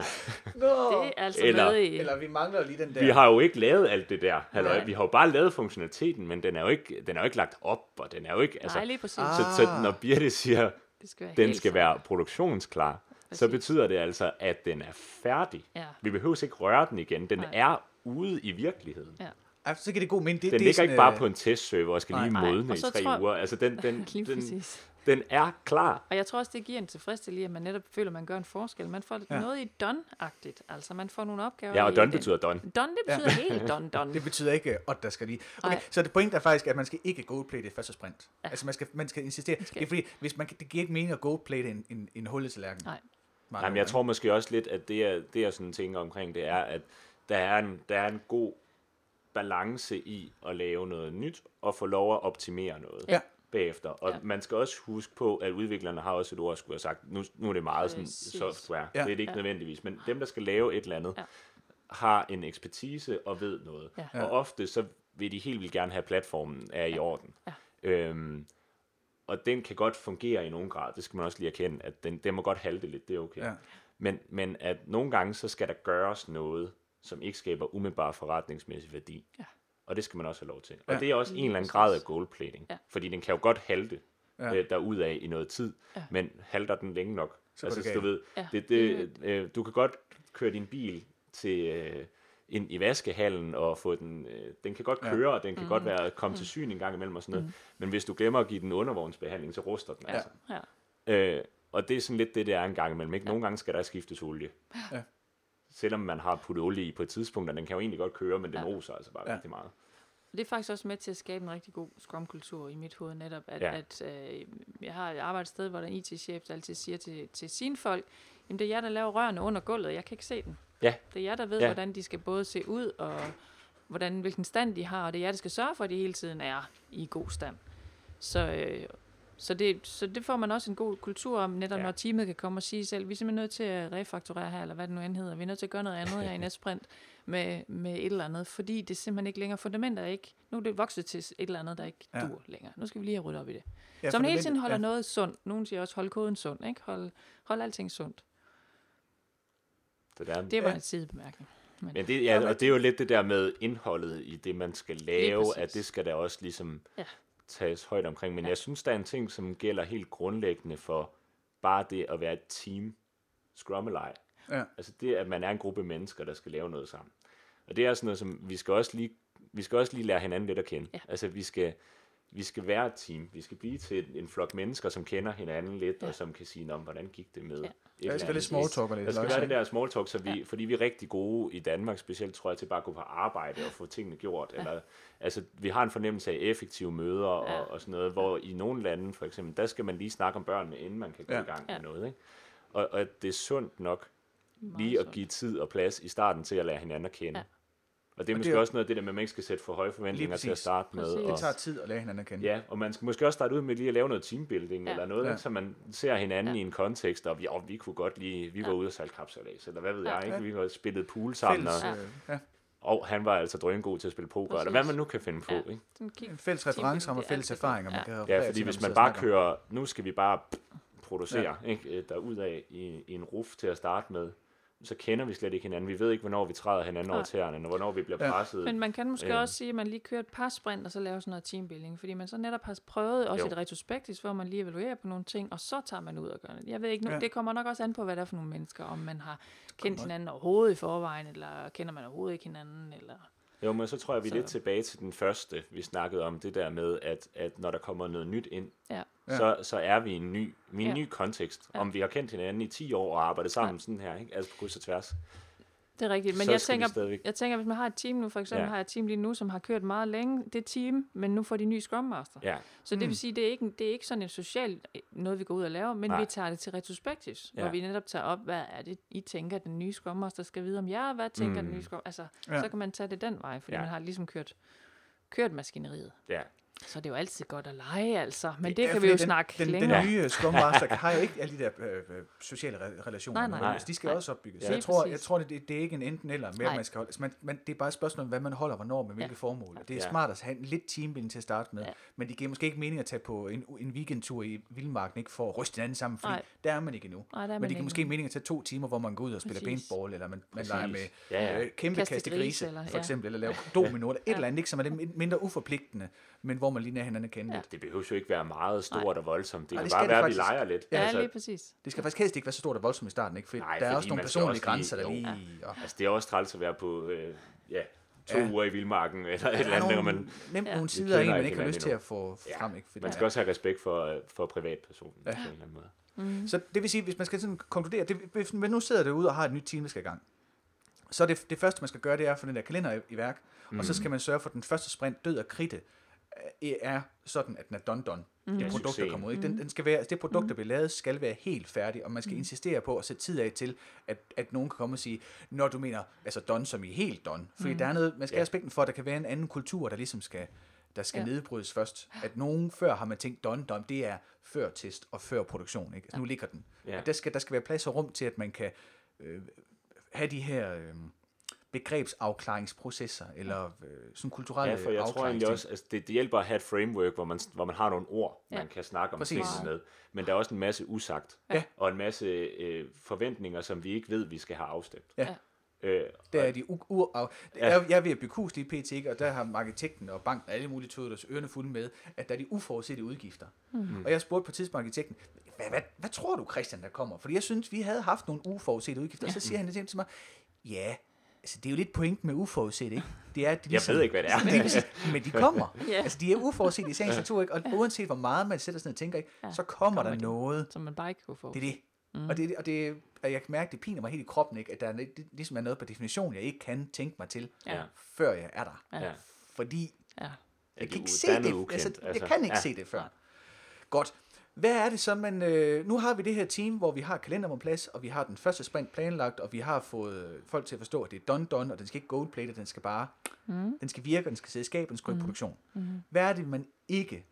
Nå. Det er altså Eller- med i... Eller vi mangler lige den der... Vi har jo ikke lavet alt det der, halløj. Nej. Vi har jo bare lavet funktionaliteten, men den er jo ikke, den er jo ikke lagt op, og den er jo ikke, altså, Nej, lige præcis. Ah. så, så når Birte siger, Det skal være den helt skal være produktionsklar, så Præcis. betyder det altså, at den er færdig. Ja. Vi behøver ikke røre den igen. Den Nej. er ude i virkeligheden. Ja. Ej, så kan det god mening. Det, Den det er ligger sådan, ikke bare øh, på en testserver og skal lige Nej. modne Og i så tre tror uger. Altså, den, den, Lige den, præcis. Den er klar. Og jeg tror også, det giver en tilfredsstillelse, at man netop føler, at man gør en forskel. Man får Ja. noget i done-agtigt. Altså, man får nogle opgaver Ja, og done betyder done. Done, det betyder ja. helt done, done. Det betyder ikke, at der skal lige... Okay, Nej. så det point er faktisk, at man skal ikke goldplate i første sprint. Ja. Altså man skal, man skal insistere. skal Det er fordi, hvis man, kan- det giver ikke mening at goldplate en, en, en hullet tallerken. Nej. Meget Jamen, jeg tror måske også lidt, at det, er, det jeg sådan tænker omkring, det er, at der er en, der er en god balance i at lave noget nyt, og få lov at optimere noget Ja. Bagefter. Og Ja. man skal også huske på, at udviklerne har også et ord, skulle have sagt, nu, nu er det meget sådan Præcis. software. Ja. Det er det ikke Ja. nødvendigvis, men dem, der skal lave et eller andet, Ja. har en ekspertise og ved noget. Ja. Ja. Og ofte så vil de helt vildt gerne have, at platformen er i orden. Ja. Øhm, og den kan godt fungere i nogen grad. Det skal man også lige erkende, at den, den må godt halte lidt, det er okay. Ja. Men, men at nogle gange, så skal der gøres noget, som ikke skaber umiddelbar forretningsmæssig værdi. Ja. Og det skal man også have lov til. Og Ja. det er også en eller anden grad af goldplating. Ja. Fordi den kan jo godt halte Ja. ja. øh, derudad i noget tid, Ja. men halter den længe nok. Så altså, du ved, Ja. det, det, øh, du kan godt køre din bil til øh, ind i vaskehallen og få den, øh, den kan godt Ja. køre, og den kan godt være komme til syn en gang imellem og sådan noget. Men hvis du glemmer at give den undervognsbehandling, så ruster den Ja. altså. Ja. Øh, og det er sådan lidt det, det er en gang imellem. Ikke? Nogle gange skal der skiftes olie. Ja. Selvom man har puttet olie i på et tidspunkt, og den kan jo egentlig godt køre, men den Ja. roser altså bare Ja. rigtig meget. Det er faktisk også med til at skabe en rigtig god Scrum-kultur i mit hoved netop, at, Ja. at øh, jeg har et arbejdssted, hvor der er en IT-chef, der altid siger til, til sine folk, jamen det er jer, der laver rørene under gulvet, jeg kan ikke se den. Ja. Det er jer, der ved, ja. hvordan de skal både se ud og hvordan, hvilken stand de har, og det er jer, der skal sørge for, at de hele tiden er i god stand. Så, øh, så, det, så det får man også en god kultur om, netop Ja. når teamet kan komme og sige selv, vi er simpelthen nødt til at refakturere her, eller hvad det nu end hedder. Vi er nødt til at gøre noget andet her i næste sprint med, med et eller andet, fordi det simpelthen ikke længere, fundamentet er ikke, nu er det vokset til et eller andet, der ikke Ja. dur længere. Nu skal vi lige have ryddet op i det. Ja, så man hele tiden holder ja. noget sundt. Nogen siger også, hold koden sund, ikke? Hold, hold alting sundt. Så der, Det var Ja. en sidebemærkning. Men, Men det, ja, og det er jo lidt det der med indholdet i det, man skal lave, at det skal der også ligesom Ja. Tages højt omkring. Men Ja. jeg synes, der er en ting, som gælder helt grundlæggende for bare det at være et team, scrum eller ej. Ja. Altså det, at man er en gruppe mennesker, der skal lave noget sammen. Og det er sådan noget, som vi skal også lige, vi skal også lige lære hinanden lidt at kende. Ja. Altså vi skal, vi skal være et team. Vi skal blive til en, en flok mennesker, som kender hinanden lidt, Ja. og som kan sige, men hvordan gik det med Ja. Ja, det skal andet?" lidt small talk og lidt Der skal være det der small talk, så vi, ja. fordi vi er rigtig gode i Danmark, specielt tror jeg, til bare at gå på arbejde og få tingene gjort. Ja. Eller, altså, vi har en fornemmelse af effektive møder og, Ja. og sådan noget, hvor i nogle lande for eksempel, der skal man lige snakke om børnene, inden man kan gå Ja. i gang med Ja. noget. Ikke? Og, og det er sundt nok meget lige at sundt. give tid og plads i starten til at lære hinanden at kende. Ja. Og det er Og måske det er- også noget af det der med, at man ikke skal sætte for høje forventninger til at starte med. Præcis. Og, Det tager tid at lære hinanden at kende. Ja, og man skal måske også starte ud med lige at lave noget teambuilding Ja. eller noget, Ja. så man ser hinanden Ja. i en kontekst, og vi, og vi kunne godt lige, vi var Ja. ude og sejle kapsalas, eller hvad ved Ja. jeg, ikke? Vi var spillet pool sammen, Fælles, og, Ja. øh, ja. og han var altså drøngod til at spille poker, eller Præcis. hvad man nu kan finde på, Ja. ikke? En fælles referencer og fælles erfaringer, man kan Ja. fordi hvis man bare kører, nu skal vi bare producere, ja. ikke, øh, derudad i, i en ruf til at starte med, så kender vi slet ikke hinanden. Vi ved ikke, hvornår vi træder hinanden over tæerne, og hvornår vi bliver Ja. presset. Men man kan måske Øhm. også sige, at man lige kører et par sprint, og så laver sådan noget teambuilding, fordi man så netop har prøvet også Jo. et retrospektivt, hvor man lige evaluerer på nogle ting, og så tager man ud og gør det. Jeg ved ikke, nu, Ja. det kommer nok også an på, hvad det er for nogle mennesker, om man har kendt hinanden overhovedet i forvejen, eller kender man overhovedet ikke hinanden, eller... Jo, men så tror jeg, vi er Så- lidt tilbage til den første, vi snakkede om, det der med, at, at når der kommer noget nyt ind, Ja. Ja. så, så er vi i en ny, i en Ja. ny kontekst. Ja. Om vi har kendt hinanden i 10 år og arbejdet sammen sådan her, ikke? altså på kryds og tværs. Det er rigtigt, men så jeg tænker, jeg tænker, hvis man har et team nu, for eksempel Ja. ja. har jeg et team lige nu, som har kørt meget længe, det team, men nu får de nye Scrum Master. Ja, Så det Mm. vil sige, det er ikke, det er ikke sådan en social noget, vi går ud og laver, men Nej. Vi tager det til retrospektivs, ja. Ja. hvor vi netop tager op, hvad er det, I tænker, den nye Scrum Master skal vide om jer, hvad tænker Mm. den nye Scrum Altså, Ja. ja. så kan man tage det den vej, fordi Ja. ja. man har ligesom kørt, kørt maskineriet. ja. Så det er jo altid godt at lege, altså. Men det, det kan vi jo den, snakke den, længere. Den nye Scrum Master har jo ikke alle de der øh, øh, sociale re- relationer. Nej, nej, nej. de skal Nej. også opbygges. Ja. jeg tror, præcis. jeg tror det, det, det er ikke en enten eller mere, Nej. man skal holde. Man, man, det er bare et spørgsmål om, hvad man holder, hvornår, med hvilke Ja. formål. Det er Ja. smart at have en lidt teambuilding til at starte med, Ja. men det giver måske ikke mening at tage på en, en weekendtur i Vildmarken, ikke for at ryste hinanden sammen, fordi Nej. der er man ikke endnu. Nej, der er Men det giver måske mening at tage to timer, hvor man går ud og spiller Præcis. paintball, eller man, man leger med Ja, ja. øh, kæmpe Kaste grise, for eksempel, eller lave domino, eller et eller andet, ikke, som er lidt mindre uforpligtende, men hvor man lige lærer hinanden at kende Ja. lidt. Det behøver jo ikke være meget stort og voldsomt. Det Nej, kan det bare være, at vi leger lidt. Ja, altså, lige præcis. Det skal faktisk helst ikke være så stort og voldsomt i starten, ikke? For Nej, der er også nogle personlige også lige- grænser, der jo. lige... Og, altså, det er også træls at være på øh, ja, to Ja. uger i vildmarken, eller et eller der er andet, hvor man, nemt Ja. nogle sider en, man ikke har lyst til at få Ja. frem, ikke? Fordi man der skal også have respekt for, øh, for privatpersonen Ja. på en eller anden måde. Mm. Så det vil sige, hvis man skal sådan konkludere, det, hvis man nu sidder derude og har et nyt team, der skal i gang, så er det, det første, man skal gøre, det er at få den der kalender i, i værk, mm. og så skal man sørge for, at den første sprint, død og kridte, er sådan, at den er done done. Mm. Ja, Det produkt, der kommer ud. Ikke? Den, den skal være, altså det produkt, der bliver lavet, skal være helt færdigt, og man skal insistere på at sætte tid af til, at, at nogen kan komme og sige, når du mener, altså done som i helt done. Fordi der er noget, man skal Ja. have respekten for, at der kan være en anden kultur, der ligesom skal, der skal ja. Ja. nedbrydes først. At nogen før har man tænkt, done, done, det er før test og før produktion. Ikke? Altså, nu ligger den. Ja. Og der skal, der skal være plads og rum til, at man kan øh, have de her øh, begrebsafklaringsprocesser, eller øh, sådan kulturelle Ja, for jeg tror egentlig også, altså det, det hjælper at have et framework, hvor man, hvor man har nogle ord, Ja. man kan snakke om Præcis. tingene med. Men der er også en masse usagt, Ja. og en masse øh, forventninger, som vi ikke ved, vi skal have afstemt. Ja. Øh, Der er de u- u- af, Ja. jeg, jeg er ved at bygge hus lige pt, ikke? og der har arkitekten og banken og alle mulige tøder deres ørerne fulde med, at der er de uforudsete udgifter. Mm. Og jeg spurgte på tidspunkt arkitekten, hvad, hvad, hvad tror du, Christian, der kommer? Fordi jeg synes, vi havde haft nogle uforudsete udgifter. Og så siger han det til mig, ja, altså det er jo lidt pointen med uforudset, ikke? Det er, at de Jeg ved ikke, hvad det er. Men, de, men de kommer. Ja. Altså, de er uforudsete i sagens natur, ikke? Og uanset hvor meget man sætter sig ned og tænker, ikke? Ja, så kommer, kommer der de. noget. Som man bare ikke kunne få. Det er det. Mm. Og, det, og det, og jeg kan mærke, det piner mig helt i kroppen, ikke? at der er, det, ligesom er noget på definition, jeg ikke kan tænke mig til, Ja. før jeg er der. Ja. Fordi Ja. jeg det kan er ikke se det. Altså, jeg altså. kan ikke Ja. se det før. Godt. Hvad er det så, man... Øh, nu har vi det her team, hvor vi har kalender på plads, og vi har den første sprint planlagt, og vi har fået folk til at forstå, at det er done done, og den skal ikke goldplate, den skal bare... Mm. Den skal virke, og den skal sidde i skabet, den skal mm. i produktion. Mm. Hvad er det, man ikke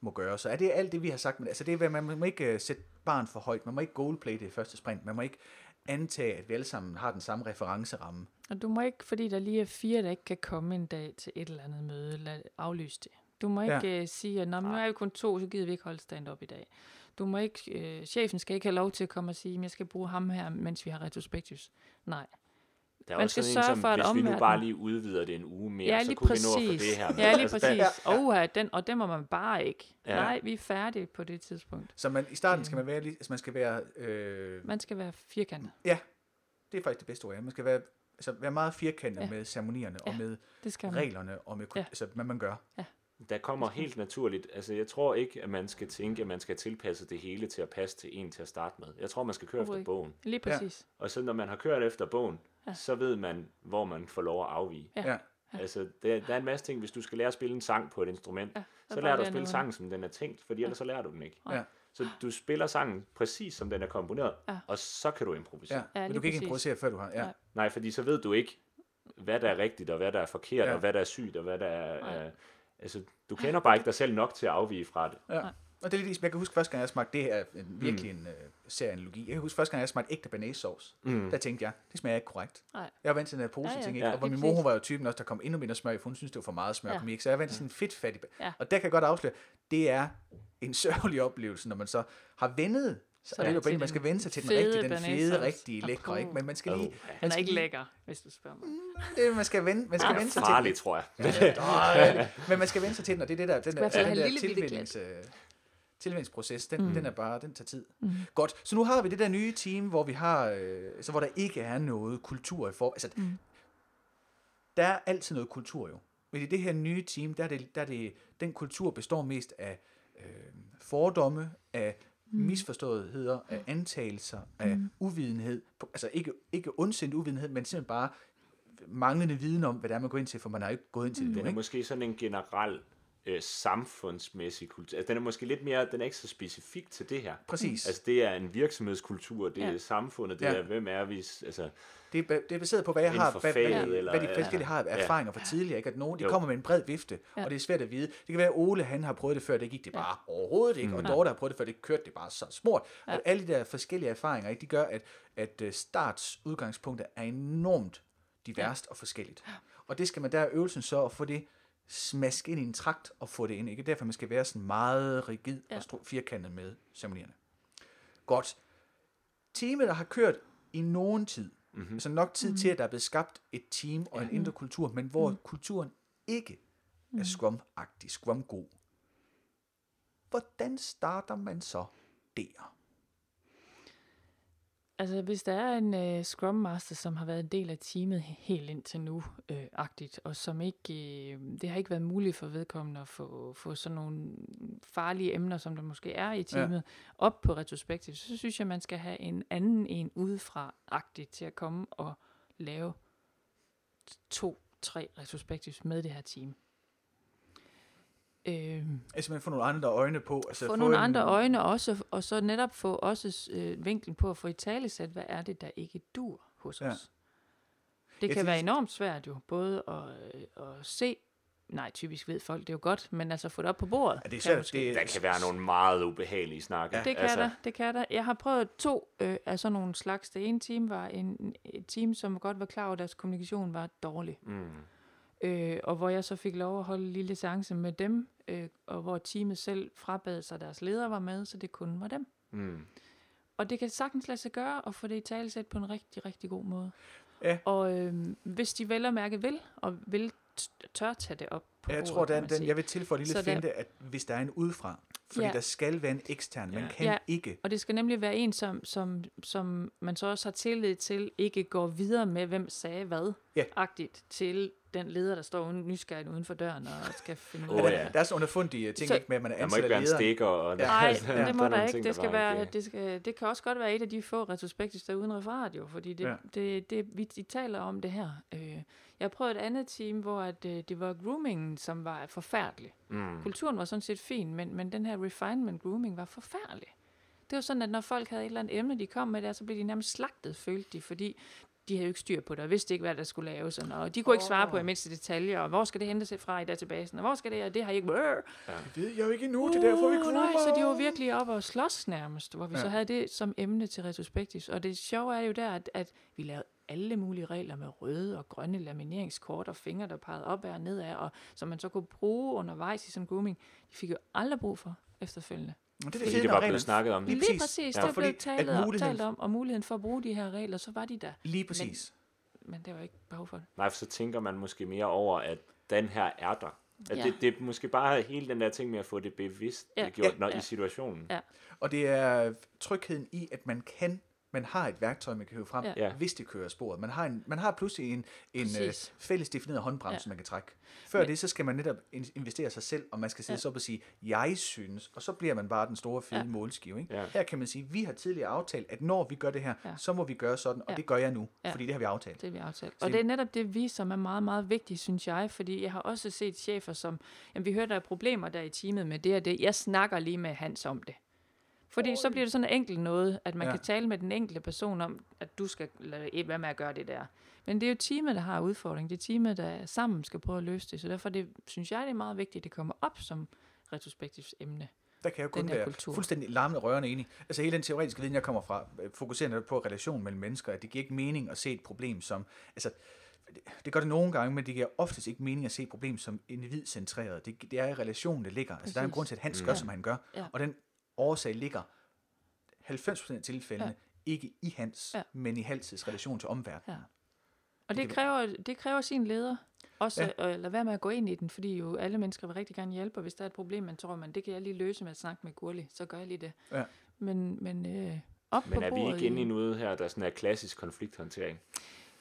må gøre? Så er det alt det, vi har sagt? Men, altså det er, man må ikke uh, sætte barn for højt, man må ikke goldplate i første sprint, man må ikke antage, at vi alle sammen har den samme referenceramme. Og du må ikke, fordi der lige er fire, der ikke kan komme en dag til et eller andet møde, lad aflyse det. Du må ikke ja. uh, sige, at nu er vi kun to, så gider vi ikke holde stand-up i dag. Du må ikke, uh, chefen skal ikke have lov til at komme og sige, at jeg skal bruge ham her, mens vi har retrospektus. Nej. Der er Man skal sørge en, som, for, at hvis omverden... vi nu bare lige udvider det en uge mere, ja, så kunne præcis. vi nå at få det her med. Ja, lige altså, præcis. Der, ja. Oh, den, og den må man bare ikke. Ja. Nej, vi er færdige på det tidspunkt. Så man, i starten skal man være, altså man skal være... Øh... Man skal være firkantet. Ja, det er faktisk det bedste ord. Ja. Man skal være, altså, være meget firkantet ja. med ceremonierne ja, og med reglerne og med ja. altså, hvad man gør. Ja der kommer helt naturligt, altså jeg tror ikke, at man skal tænke, at man skal tilpasse det hele til at passe til en til at starte med. Jeg tror, man skal køre efter bogen. Lige præcis. Ja. Og så når man har kørt efter bogen, ja. så ved man, hvor man får lov at afvige. Ja. Ja. Altså, der, der er en masse ting, hvis du skal lære at spille en sang på et instrument, ja, så lærer du at spille sangen, som den er tænkt, fordi ja. ellers så lærer du den ikke. Ja. Så du spiller sangen præcis, som den er komponeret, ja. og så kan du improvisere. Ja. Ja, Men du kan ikke improvisere, før du har... Ja. Nej, fordi så ved du ikke, hvad der er rigtigt, og hvad der er forkert, ja. og hvad der er sygt, og hvad der er... Altså, du kender bare ikke dig selv nok til at afvige fra det. Ja. Og det er lidt, jeg kan huske første gang, jeg smagte, det er en, virkelig mm. en uh, serieanalogi. Jeg kan huske første gang, jeg smagte ægte banæssauce. Mm. Der tænkte jeg, det smager ikke korrekt. Nej. Jeg var vant til den her pose ja, ja. ting, ikke? Ja. og hvor min mor, hun var jo typen også, der kom endnu mindre smør i, for hun synes, det var for meget smør, ja. ikke? Så jeg var vant til sådan en fedtfattig. Ja. Og der kan jeg godt afsløre, det er en sørgelig oplevelse, når man så har vendet så det er jo bare, man skal vende sig til den rigtige, den fede, rigtige, lækre, ikke? Men man skal lige... Oh, han er ikke lækker, hvis du spørger mig. Mm, det, man skal vende, man skal vende sig til farligt, tror jeg. Ja, men man skal vende sig til den, og det er det der, den der, den der tilvændings, tilvændingsproces, den, mm. den er bare, den tager tid. Mm. Godt, så nu har vi det der nye team, hvor vi har, øh, så hvor der ikke er noget kultur i for, altså, mm. der er altid noget kultur jo. Men i det her nye team, der er det, der er det den kultur består mest af øh, fordomme, af mm. misforståetheder, af antagelser, af mm. uvidenhed. Altså ikke, ikke ondsindet uvidenhed, men simpelthen bare manglende viden om, hvad det er, man går ind til, for man har ikke gået ind til mm. det. Den er ikke? måske sådan en generel øh, samfundsmæssig kultur. Altså, den er måske lidt mere, den er ikke så specifik til det her. Præcis. Altså, det er en virksomhedskultur, det ja. er samfundet, det ja. er, hvem er vi, altså... Det er, det er baseret på, hvad jeg har, hvad, hvad, eller, hvad de forskellige har af erfaringer ja. fra tidligere, ikke? At nogen, de jo. kommer med en bred vifte, ja. og det er svært at vide. Det kan være, at Ole, han har prøvet det før, det gik det bare ja. overhovedet ikke, mm. og Dorte har prøvet det før, det kørte det bare så smurt. Ja. Og alle de der forskellige erfaringer, ikke? de gør, at, at øh, starts udgangspunktet er enormt diverst ja. og forskelligt. Og det skal man der øvelsen så at få det smaske ind i en trakt og få det ind. Ikke? Derfor man skal være sådan meget rigid ja. og firkantet med ceremonierne. Godt. Teamet, der har kørt i nogen tid, mm-hmm. altså nok tid mm-hmm. til, at der er blevet skabt et team og en indre kultur, men hvor mm. kulturen ikke er mhm. scrum-agtig, scrum-god. Hvordan starter man så der? Altså, hvis der er en uh, Scrum Master, som har været en del af teamet helt indtil nu, øh, agtigt, og som ikke, øh, det har ikke været muligt for vedkommende at få, få sådan nogle farlige emner, som der måske er i teamet, ja. op på retrospektiv, så synes jeg, man skal have en anden en udefra-agtigt til at komme og lave to, tre retrospektivs med det her team. Øh, altså man får nogle andre øjne på. Altså få, få nogle en, andre øjne også, og så netop få også øh, vinklen på at få i tale sat, hvad er det, der ikke dur hos ja. os. Det kan være enormt svært jo, både at, øh, at se, nej, typisk ved folk det er jo godt, men altså få det op på bordet. Ja, det er svært, kan det, der kan være nogle meget ubehagelige snakke. Ja. Det kan altså. der, det kan der. Jeg har prøvet to øh, af sådan nogle slags. Det ene team var en, et team, som godt var klar over, at deres kommunikation var dårlig. Mm. Øh, og hvor jeg så fik lov at holde en lille seance med dem, øh, og hvor teamet selv frabad sig, deres leder var med, så det kun var dem. Mm. Og det kan sagtens lade sig gøre at få det i talesæt på en rigtig, rigtig god måde. Ja. Og øh, hvis de vel og mærke vil, og vil tør tage det op på Jeg bordet, tror, den, den, jeg vil tilføje en lille finte, at hvis der er en udefra, fordi ja. der skal være en ekstern, man ja. kan ja. ikke. Og det skal nemlig være en, som, som, som man så også har tillid til, ikke går videre med, hvem sagde hvad, ja. agtigt til den leder, der står uden, nysgerrigt uden for døren og skal finde ud Åh, af ja. Der er sådan underfundige ting, Så- ikke med, at man er Der må ansat ikke være en stikker. Og Ja. Nej, der er det må der ting, ikke. Det, skal være, ikke- det, skal, det kan også godt være et af de få retrospektives, der er uden referat jo, fordi det, Ja. ja. det, det, vi de taler om det her. Øh, jeg prøvet et andet team, hvor at, øh, det var groomingen, som var forfærdelig. Mm. Kulturen var sådan set fin, men, men den her refinement grooming var forfærdelig. Det var sådan, at når folk havde et eller andet emne, de kom med der, så blev de nærmest slagtet, følte de, fordi de havde jo ikke styr på det, og vidste ikke, hvad der skulle laves, og og de kunne ikke svare på i mindste detaljer, og hvor skal det hentes fra i databasen, og hvor skal det, og det har I ikke... Brrr. Det ved jeg jo ikke endnu, det er derfor, vi Uh, groomer. Nej, så de var virkelig op og slås nærmest, hvor vi Ja. ja. så havde det som emne til retrospektivs. Og det sjove er jo der, at, at vi lavede alle mulige regler med røde og grønne lamineringskort og fingre, der pegede op og nedad, og som man så kunne bruge undervejs i som grooming. De fik jo aldrig brug for efterfølgende. Men det er Fordi fede, det var blevet snakket om. Lige Lige præcis. Ja, det fordi blev at talt, om, muligheden- talt om, og muligheden for at bruge de her regler, så var de der. Lige præcis. Men det var ikke behov for det. Nej, for så tænker man måske mere over, at den her er der. At Ja. det, det er måske bare hele den der ting med at få det bevidst Ja. ja. gjort Ja. når, Ja. i situationen. Ja. Og det er trygheden i, at man kan man har et værktøj, man kan hive frem, Ja. Hvis det kører sporet. Man har, en, man har pludselig en, en øh, fælles defineret håndbremse, Ja. man kan trække. Før Men- det, så skal man netop in- investere sig selv, og man skal sætte Ja. sig op og sige, jeg synes, og så bliver man bare den store fede Ja. målskive. Ikke? Ja. Her kan man sige, vi har tidligere aftalt, at når vi gør det her, Ja. så må vi gøre sådan, og Ja. det gør jeg nu, Ja. fordi det har vi aftalt. Det er vi aftalt. Og det er netop det, vi, som er meget, meget vigtigt, synes jeg, fordi jeg har også set chefer, som, jamen vi hører, der er problemer der i teamet med det og det. Jeg snakker lige med Hans om det. Fordi så bliver det sådan enkelt noget, at man Ja. kan tale med den enkelte person om, at du skal lade være med at gøre det der. Men det er jo teamet, der har udfordringen. Det er teamet, der sammen skal prøve at løse det. Så derfor det, synes jeg, det er meget vigtigt, at det kommer op som retrospektivt emne. Der kan jeg jo kun være kultur. fuldstændig larmende rørende enig. Altså hele den teoretiske viden, jeg kommer fra, øh, fokuserer netop på relation mellem mennesker, at det giver ikke mening at se et problem som... Altså, det, gør det nogle gange, men det giver oftest ikke mening at se et problem som individcentreret. Det, det er i relationen, det ligger. Altså, der er en grund til, at Hans Mm. gør, som han gør. Ja. Og den årsag ligger 90% af tilfældene Ja. ikke i Hans, Ja. men i Halses relation til omverdenen. Ja. Og Det det kræver, det kræver sin leder. Også Ja. ja. at lade være med at gå ind i den, fordi jo alle mennesker vil rigtig gerne hjælpe, og hvis der er et problem, man tror, man, det kan jeg lige løse med at snakke med Gurli, så gør jeg lige det. Ja. Men, men øh, op Men på er vi bordet ikke inde i noget her, der sådan er klassisk konflikthåndtering?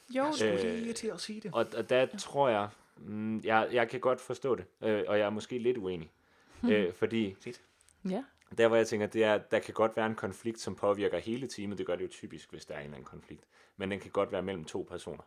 Jo, Jeg skulle Øh, lige til at sige det. Og, og der tror jeg, mm, jeg, jeg kan godt forstå det, øh, og jeg er måske lidt uenig. Øh, fordi ja. Der, hvor jeg tænker, det er, der kan godt være en konflikt, som påvirker hele teamet. Det gør det jo typisk, hvis der er en eller anden konflikt. Men den kan godt være mellem to personer.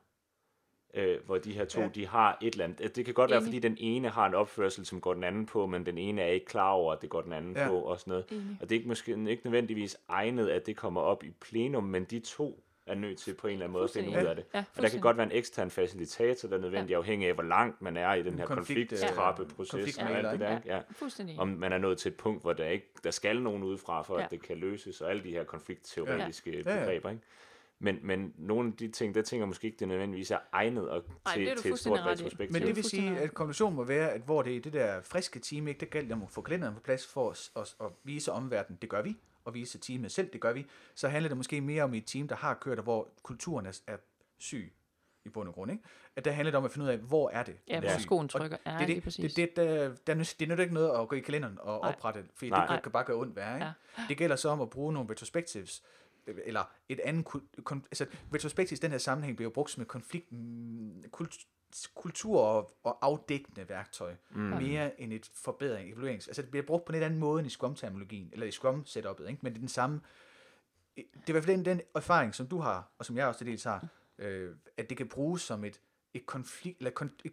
Øh, hvor de her to, Ja. de har et eller andet. Det kan godt være, Enig. fordi den ene har en opførsel, som går den anden på, men den ene er ikke klar over, at det går den anden ja. på, og sådan noget. Enig. Og det er ikke, måske ikke nødvendigvis egnet, at det kommer op i plenum, men de to er nødt til på en eller anden måde at finde ud af det. Ja, Og der kan godt være en ekstern facilitator, der er nødvendig ja. afhængig af, hvor langt man er i den her Konflikt, øh, konflikttrappeproces og det der. ikke? Ikke? Ja. Fuldstændig. Om man er nået til et punkt, hvor der ikke der skal nogen udefra, for ja. Ja. at det kan løses, og alle de her konfliktteoretiske ja. Ja, ja. begreber. Ikke? Men, men nogle af de ting, der tænker måske ikke, det nødvendigvis er egnet og Nej, til, er til et stort retrospektiv. Men det vil sige, at konklusionen må være, at hvor det er det der friske team, ikke, det gælder om at få kalenderen på plads for os at, at vise omverdenen, det gør vi, og vise teamet selv, det gør vi, så handler det måske mere om et team, der har kørt, og hvor kulturen er, er syg i bund og grund. Ikke? At der handler det om at finde ud af, hvor er det? Ja, hvor er skoen trykker. Ja, det, er det, præcis. det, det, der, der, det er nødt ikke noget at gå i kalenderen og Nej. oprette, fordi Nej. det kan, kan bare gøre ondt værre. Ikke? Ja. Det gælder så om at bruge nogle retrospectives, eller et andet, kon, altså retrospectives i den her sammenhæng bliver brugt som et konflikt, mm, kult, kultur- og, og afdækkende værktøj, mm. mere end et forbedring, evaluerings. Altså det bliver brugt på en lidt anden måde end i Scrum-terminologien, eller i Scrum-setup'et, ikke? men det er den samme, det er i hvert fald den, den erfaring, som du har, og som jeg også til dels har, øh, at det kan bruges som et, et konflikt, eller kon, et,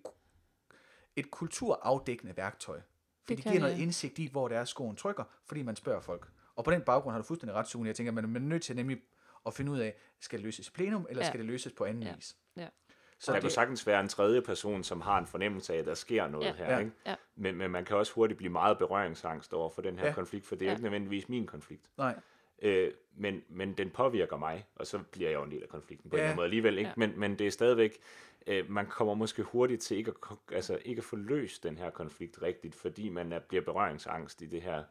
et kulturafdækkende værktøj. Fordi det, kan giver noget indsigt i, hvor det er, skoen trykker, fordi man spørger folk. Og på den baggrund har du fuldstændig ret, Sune. Jeg tænker, man er nødt til nemlig at finde ud af, skal det løses i plenum, eller Ja. skal det løses på anden Ja. vis? Ja. Så der det- kan sagtens være en tredje person, som har en fornemmelse af, at der sker noget Ja. her. Ja. Ikke? Ja. Men, men man kan også hurtigt blive meget berøringsangst over for den her Ja. konflikt, for det er Ja. ikke nødvendigvis min konflikt. Nej. Øh, men, men den påvirker mig, og så bliver jeg jo en del af konflikten på ja. en eller anden måde alligevel. Ikke? Ja. Men, men det er stadigvæk, øh, man kommer måske hurtigt til ikke at, altså, ikke at få løst den her konflikt rigtigt, fordi man er, bliver berøringsangst i det her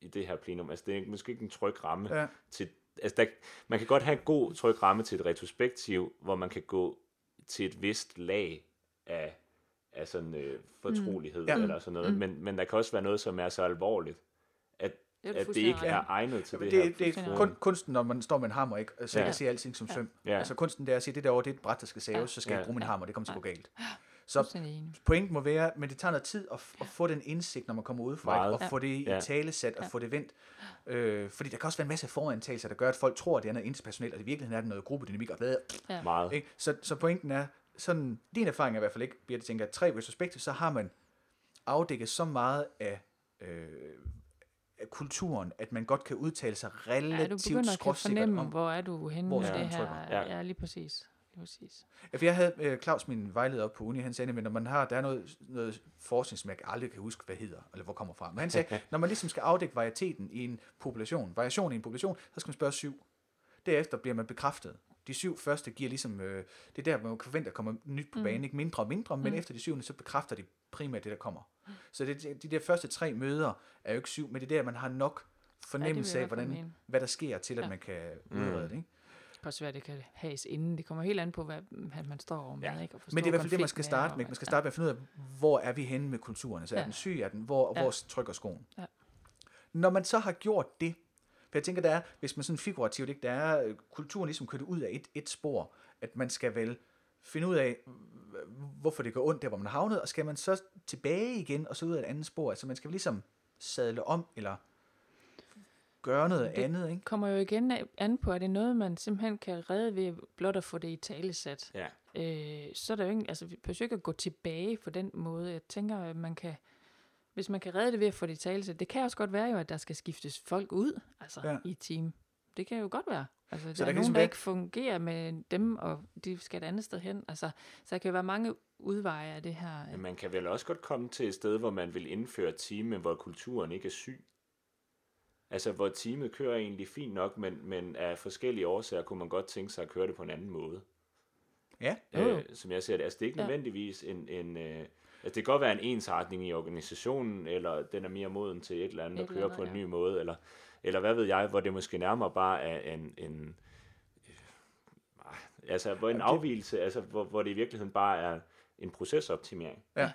i det her plenum. Altså det er måske ikke en tryg ramme Ja. til, altså der, man kan godt have en god tryg ramme til et retrospektiv, hvor man kan gå til et vist lag af, af sådan øh, fortrolighed Ja. mm. eller sådan noget, mm. men, men der kan også være noget, som er så alvorligt, at, Det at det ikke er egnet til Det, det, det, det er kun, kunsten, når man står med en hammer, ikke? så Ja. kan se alting som søm. Ja. Altså kunsten det er at sige, det derovre, det er et bræt, der skal saves, Ja. så skal jeg Ja. bruge min hammer, det kommer til at gå galt. Så pointen må være, men det tager noget tid at, f- at få den indsigt, når man kommer ud fra og Ja. få det i Ja. talesat og Ja. få det vendt. Øh, fordi der kan også være en masse forantagelser, der gør, at folk tror, at det er noget interpersonelt, og i virkeligheden er det noget gruppedynamik og hvad. Ja. Meget. Ikke? Så, så pointen er, sådan, din erfaring er i hvert fald ikke, Birte tænker, at tre retrospektiv, så har man afdækket så meget af, øh, af kulturen, at man godt kan udtale sig Ja, du relativt begynder at skråsikkert fornemme, om. hvor er du henne hvor med skoen det her. Ja. Ja, lige præcis. Præcis. Ja, for jeg havde øh, Claus, min vejleder op på uni, han sagde, at når man har, der er noget, noget forskning, som jeg aldrig kan huske, hvad hedder, eller hvor kommer fra. Men han sagde, når man ligesom skal afdække varieteten i en population, variation i en population, så skal man spørge syv. Derefter bliver man bekræftet. De syv første giver ligesom, øh, det er der, man kan forvente, at der kommer nyt på banen, ikke mindre og mindre, men Mm. efter de syvende, så bekræfter de primært det, der kommer. Så det, de der første tre møder er jo ikke syv, men det er der, man har nok fornemmelse jeg af, hvordan, hvad der sker til, at Ja. man kan Mm. udrede det. Ikke? Også være, det kan hages inden. Det kommer helt an på, hvad man står over med. Ja. Ikke? Og Men det er i hvert fald det, man skal er, starte med. Man skal starte med at finde ud af, hvor er vi henne med kulturen. Så er Ja. den syg, er den, hvor, Ja. hvor trykker skoen. Ja. Når man så har gjort det, for jeg tænker, der er, hvis man sådan figurativt, ikke, der er øh, kulturen ligesom kørt ud af et, et spor, at man skal vel finde ud af, hvorfor det går ondt der, hvor man har havnet, og skal man så tilbage igen, og så ud af et andet spor. Altså man skal ligesom sadle om, eller gøre noget Det- andet, ikke? kommer jo igen af- an på, at det er noget, man simpelthen kan redde ved blot at få det i talesat. Ja. Øh, så er der jo ikke, altså vi behøver ikke at gå tilbage på den måde. Jeg tænker, at man kan, hvis man kan redde det ved at få det i talesat, det kan også godt være jo, at der skal skiftes folk ud, altså Ja. i team. Det kan jo godt være. Altså, der, der er nogen, ligesom der ikke fungerer med dem, og de skal et andet sted hen. Altså, så der kan jo være mange udveje af det her. Men man kan vel også godt komme til et sted, hvor man vil indføre et team, men hvor kulturen ikke er syg. Altså, hvor teamet kører egentlig fint nok, men, men af forskellige årsager kunne man godt tænke sig at køre det på en anden måde. Ja. Øh, som jeg ser det. Altså, det er ikke nødvendigvis en... en øh, altså, det kan godt være en ensartning i organisationen, eller den er mere moden til et eller andet Et at køre andet, på en ja. ny måde, eller, eller hvad ved jeg, hvor det måske nærmere bare er en... en øh, altså, hvor en det- afvielse, altså, hvor, hvor det i virkeligheden bare er en procesoptimering. Ja.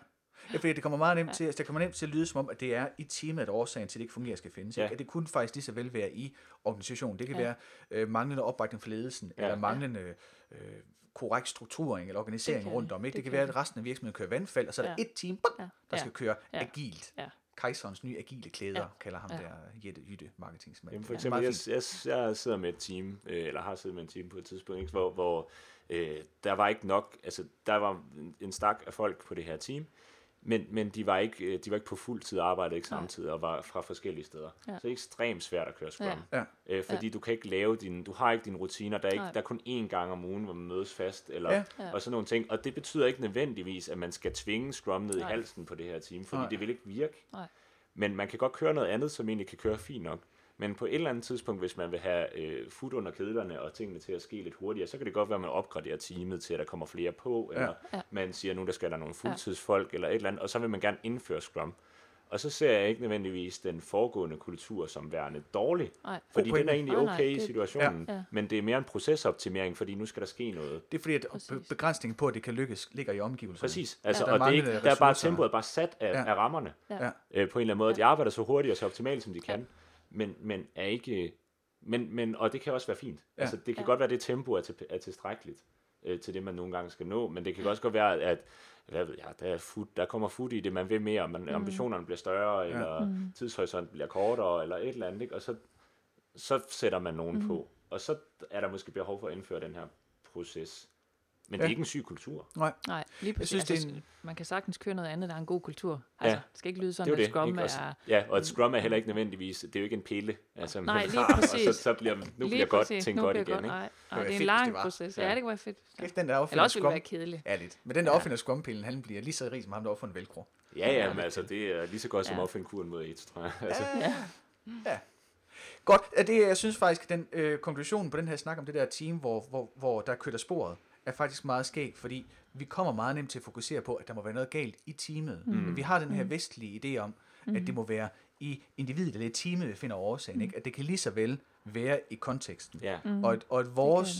Ja, fordi det kommer meget nemt til, altså, det kommer nemt til at lyde som om, at det er i teamet, at årsagen til, at det ikke fungerer, skal findes. Ja. At det kunne faktisk lige så vel være i organisationen. Det kan Ja. være øh, manglende opbakning fra ledelsen, Ja. eller manglende øh, korrekt strukturering eller organisering kan rundt om. Ikke? Det Det, kan kan være, at resten af virksomheden kører vandfald, og så er der Ja. et team, bum, Ja. der Ja. skal køre Ja. agilt. Ja. Kejserens nye agile klæder, Ja. kalder ham Ja. der Jette Jytte, marketingsmand. Jamen for eksempel, jeg, jeg, jeg sidder med et team, øh, eller har siddet med et team på et tidspunkt, ikke, hvor, hvor øh, der var ikke nok, altså der var en, en stak af folk på det her team, men, men de, var ikke, øh, de var ikke på fuld tid og arbejdede ikke samtidig og var fra forskellige steder. Ja. Så det er ekstremt svært at køre Scrum. Ja. Ja. Øh, fordi du kan ikke lave dine, du har ikke dine rutiner, der er, ikke, Nej. der er kun én gang om ugen, hvor man mødes fast, eller, Ja. Ja. og sådan nogle ting. Og det betyder ikke nødvendigvis, at man skal tvinge Scrum ned Nej. i halsen på det her team, fordi Nej. det vil ikke virke. Nej. Men man kan godt køre noget andet, som egentlig kan køre fint nok. Men på et eller andet tidspunkt, hvis man vil have øh, fod under kedlerne og tingene til at ske lidt hurtigere, så kan det godt være, at man opgraderer teamet til, at der kommer flere på, eller Ja. man siger, nu der skal der nogle fuldtidsfolk, eller et eller andet, og så vil man gerne indføre Scrum. Og så ser jeg ikke nødvendigvis den foregående kultur som værende dårlig, Nej. fordi den er egentlig Nej, nej, okay i situationen, Ja. Ja. men det er mere en procesoptimering, fordi nu skal der ske noget. Det er fordi, at be- begrænsningen på, at det kan lykkes, ligger i omgivelserne. Præcis. Altså, Der og det er, ikke, der er bare tempoet bare sat af, Ja. af rammerne. Ja. Ja. øh, på en eller anden måde. Ja. De arbejder så hurtigt og så optimalt, som de kan, men, men er ikke... Men, men, og det kan også være fint. Ja. Altså, det kan Ja. godt være, at det tempo er, til, er tilstrækkeligt øh, til det, man nogle gange skal nå, men det kan også godt være, at hvad ved jeg, der, er fod, der kommer fod i det, man vil mere, man, ambitionerne bliver større, eller Mm. tidshorisonten bliver kortere, eller et eller andet, ikke? og så, så sætter man nogen Mm. på, og så er der måske behov for at indføre den her proces. Men det Ja. er ikke en syg kultur. Nej. Nej, lige præcis. synes, det er altså, en- Man kan sagtens køre noget andet, der er en god kultur. Altså, Ja. det skal ikke lyde Det sådan, at det. Scrum ikke? Også, er... ja, og et Scrum er heller ikke nødvendigvis, det er jo ikke en pille, altså, Nej, man lige og præcis. så, så bliver, nu Lige bliver godt Nu godt igen. godt. Ikke? Nej, være nej, det er en lang det var. proces. Ja. Ja, det kunne være fedt. Ja. Kæft, den der Eller opfinder også ville det Scrum, være kedeligt. Ja, lidt. Men den der Ja. opfinder skumpillen, han bliver lige så rig som ham, der opfinder velcro. Ja, ja, men altså, det er lige så godt som at opfinde kuren mod AIDS, tror jeg. Altså, Ja. Ja. Godt, det, jeg synes faktisk, den øh, konklusionen på den her snak om det der team, hvor, hvor, hvor der kører sporet, er faktisk meget skæg, fordi vi kommer meget nemt til at fokusere på, at der må være noget galt i teamet. Mm. Vi har den her vestlige idé om, at det må være i individet eller i teamet, vi finder årsagen. Ikke? At det kan lige så vel være i konteksten. ja. Mm. Og, at, og at vores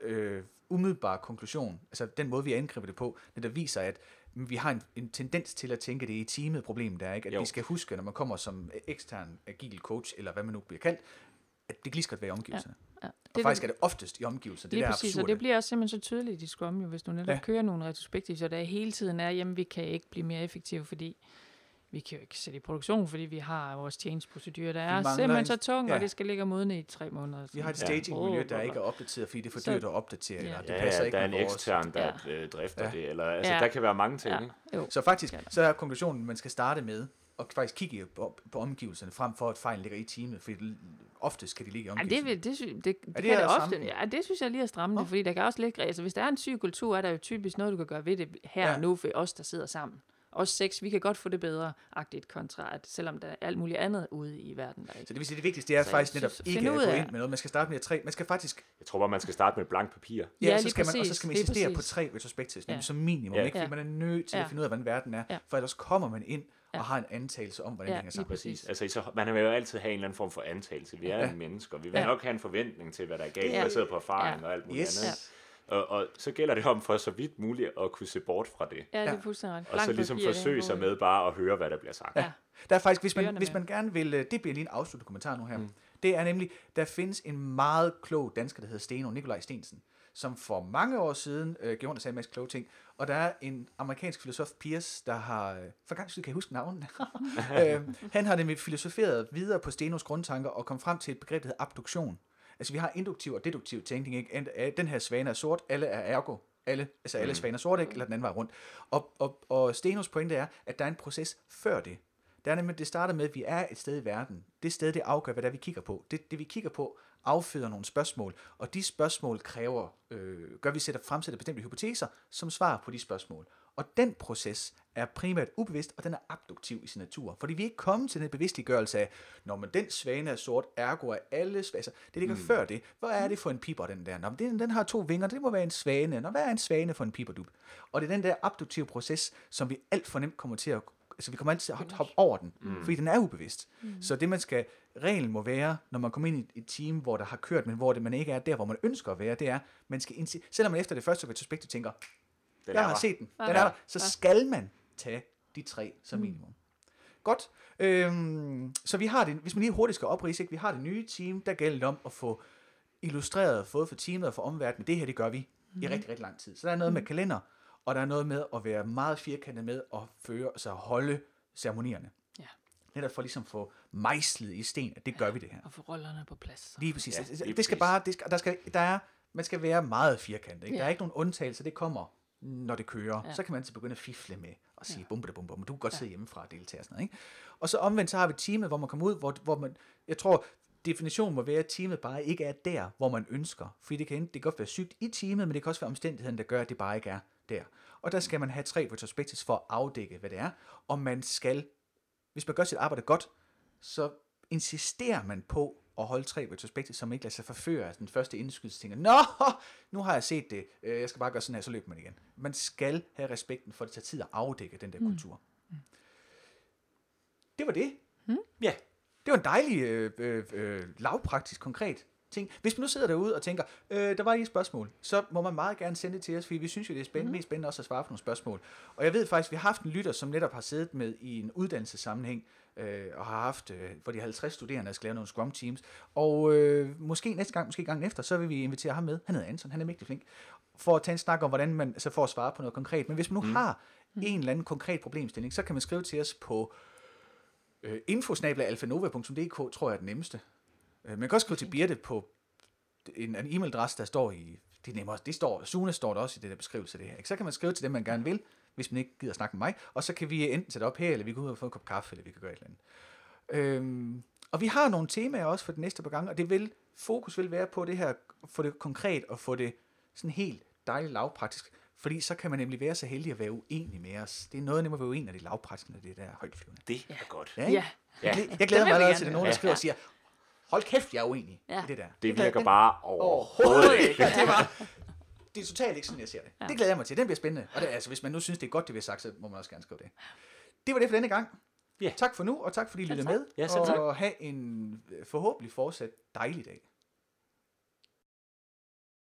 øh, umiddelbare konklusion, altså den måde, vi angriber det på, det der viser, at vi har en, en tendens til at tænke, at det er i teamet problemet der, ikke? At Jo. vi skal huske, når man kommer som ekstern agil coach, eller hvad man nu bliver kaldt, at det kan lige så godt være i omgivelserne. Ja. Og faktisk er det oftest i omgivelser. Det Lige der præcis, absurde. og det bliver også simpelthen så tydeligt i Scrum, jo, hvis du netop Ja. ja. kører nogle retrospektive, så der hele tiden er, jamen vi kan ikke blive mere effektive, fordi vi kan jo ikke sætte i produktion, fordi vi har vores change-procedur, der er simpelthen en- så tung, ja. og det skal ligge og modne i tre måneder. Vi har et Ja. staging-miljø, der ikke er opdateret, fordi det er for dyrt at opdatere, eller det Ja, passer ja, ikke der er en vores... ekstern, der Ja. øh, drifter Ja. det. Eller, altså, Ja. der kan være mange ting, Ja. Jo. Så faktisk, så er konklusionen, man skal starte med, og faktisk kigge på, på omgivelserne, frem for at fejlen ligger i teamet, for ofte skal de ligge i Ja, omgivelserne. det, det, sy- det, det, det det er kan det at ofte. Ja, det synes jeg lige er stramme det, fordi der kan også ligge, altså hvis der er en syg kultur, er der jo typisk noget, du kan gøre ved det her Ja. ja. nu, for os, der sidder sammen. Os seks, vi kan godt få det bedre, agtigt kontra, at selvom der er alt muligt andet ude i verden, der ikke. Så det vil sige, det vigtigste det er Så faktisk netop synes- ikke at ud gå af- ind med noget. Man skal starte med at tre. Man skal faktisk, Jeg tror bare, man skal starte med et blankt papir. ja, Ja, så skal man, og så præcis, skal man insistere på præcis. tre retrospectives, ja. Ja. som minimum, Ja. ikke? Fordi Ja. man er nødt til at Ja. finde ud af, hvordan verden er, Ja. for ellers kommer man ind og Ja. har en antagelse om, hvordan Ja, det hænger sammen. præcis. Præcis. Altså, så, man vil jo altid have en eller anden form for antagelse. Vi er Ja. ja. mennesker. Vi vil Ja. nok have en forventning til, hvad der er galt, Ja. baseret på erfaring Ja. og alt muligt Yes. andet. Og, og så gælder det om for så vidt muligt at kunne se bort fra det. Ja, det Ja. er fuldstændig. Og så ligesom forsøge sig med bare at høre, hvad der bliver sagt. Ja. Der er faktisk, hvis man, hvis man gerne vil, øh, det bliver lige en afsluttet kommentar nu her, mm. det er nemlig, der findes en meget klog dansker, der hedder Steno, Nikolaj Stensen, som for mange år siden øh, gjorde og sagde en masse kloge ting, og der er en amerikansk filosof, Pierce, der har, øh, for gang kan jeg huske navnet, øh, han har nemlig filosoferet videre på Stenos grundtanker og kom frem til et begreb, der hedder abduktion. Altså vi har induktiv og deduktiv tænkning, ikke? Øh, Den her svane er sort, alle er ergo, alle, altså alle svaner er sorte, ikke? eller den anden vej rundt. Og, og, og Stenos pointe er, at der er en proces før det. Det er nemlig, det starter med, at vi er et sted i verden. Det sted, det afgør, hvad det er, vi kigger på. Det, det vi kigger på, afføder nogle spørgsmål, og de spørgsmål kræver, øh, gør, vi sætter, fremsætter bestemte hypoteser, som svar på de spørgsmål. Og den proces er primært ubevidst, og den er abduktiv i sin natur. Fordi vi er ikke kommet til den bevidstliggørelse af, når man den svane er sort, ergo er alle svaser. Det ligger mm. før det. Hvad er det for en piper, den der? Nå, den, den har to vinger, det må være en svane. Nå, hvad er en svane for en piperdup? Og det er den der abduktive proces, som vi alt for nemt kommer til at altså vi kommer altid til at hoppe over den, mm. fordi den er ubevidst. Mm. Så det man skal, reglen må være, når man kommer ind i et team, hvor der har kørt, men hvor det, man ikke er der, hvor man ønsker at være, det er, man skal indse, selvom man efter det første retrospektiv tænker, Den jeg har der. set den, den Ja. er der, så Ja. skal man tage de tre som minimum. Godt. Øhm, så vi har det, hvis man lige hurtigt skal oprise, ikke? vi har det nye team, der gælder om at få illustreret, både for teamet og for omverdenen, det her, det gør vi mm. i rigtig, rigtig lang tid. Så der er noget med kalender, og der er noget med at være meget firkantet med at føre, altså holde ceremonierne. Ja. Netop for ligesom at få mejslet i sten, at det gør vi det her. Og få rollerne på plads. Lige præcis. Ja, Ja, lige det skal præcis. bare, det skal, der skal, der er, man skal være meget firkantet. Ikke? Ja. Der er ikke nogen undtagelser, det kommer, når det kører. Ja. Ja. Så kan man så begynde at fifle med og sige, ja. Ja. bum, bum, bum, du kan godt sidde hjemmefra og deltage og sådan noget. Ikke? Og så omvendt, så har vi teamet, hvor man kommer ud, hvor, hvor man, jeg tror, definitionen må være, at teamet bare ikke er der, hvor man ønsker. Fordi det kan, det kan godt være sygt i teamet, men det kan også være omstændigheden, der gør, at det bare ikke er der. Og der skal man have tre retrospectives for at afdække, hvad det er. Og man skal, hvis man gør sit arbejde godt, så insisterer man på at holde tre retrospektiver, som ikke lader sig forføre af den første indskydelse, tænker, Nå, nu har jeg set det, øh, jeg skal bare gøre sådan her, så løber man igen. Man skal have respekten for, at det tager tid at afdække den der kultur. Det var det. Ja. Det var en dejlig, øh, øh, øh, lavpraktisk, konkret ting. Hvis man nu sidder derude og tænker, øh, der var lige et spørgsmål, så må man meget gerne sende det til os, fordi vi synes jo, det er spændende, mm. mest spændende også at svare på nogle spørgsmål. Og jeg ved faktisk, vi har haft en lytter, som netop har siddet med i en uddannelsessammenhæng, øh, og har haft, øh, hvor de 50 studerende, der skal lave nogle Scrum Teams. Og øh, måske næste gang, måske gangen efter, så vil vi invitere ham med. Han hedder Anton, han er mægtig flink. For at tage en snak om, hvordan man så får at svare på noget konkret. Men hvis man nu mm. har en eller anden konkret problemstilling, så kan man skrive til os på øh, infosnabla.alfanova.dk, tror jeg er den nemmeste. Øh, man kan også skrive til Birte på en, en e-mailadresse, der står i, det er nemmere, det står, Sune står der også i det der beskrivelse af det her. Ikke? Så kan man skrive til dem, man gerne vil, hvis man ikke gider snakke med mig, og så kan vi enten sætte op her, eller vi kan ud og få en kop kaffe, eller vi kan gøre et eller andet. Øhm, og vi har nogle temaer også for de næste par gange, og det vil, fokus vil være på det her, få det konkret og få det sådan helt dejligt lavpraktisk, fordi så kan man nemlig være så heldig at være uenig med os. Det er noget nemmere at være uenig, når det er lavpraktisk, når det er der højtflyvende. Det er godt. Ja, ikke? Ja. Jeg, jeg glæder Det mig allerede til, at høre. nogen, der skriver og siger, hold kæft, jeg er uenig Ja. i det der. Det virker bare overhovedet ikke. det var, det er totalt ikke sådan, jeg ser det. Ja. Det glæder jeg mig til. Den bliver spændende. Og det, altså, hvis man nu synes, det er godt, det vi har sagt, så må man også gerne skrive det. Det var det for denne gang. Ja. Tak for nu, og tak fordi I lyttede med. Ja, selv tak. og have en øh, forhåbentlig fortsat dejlig dag.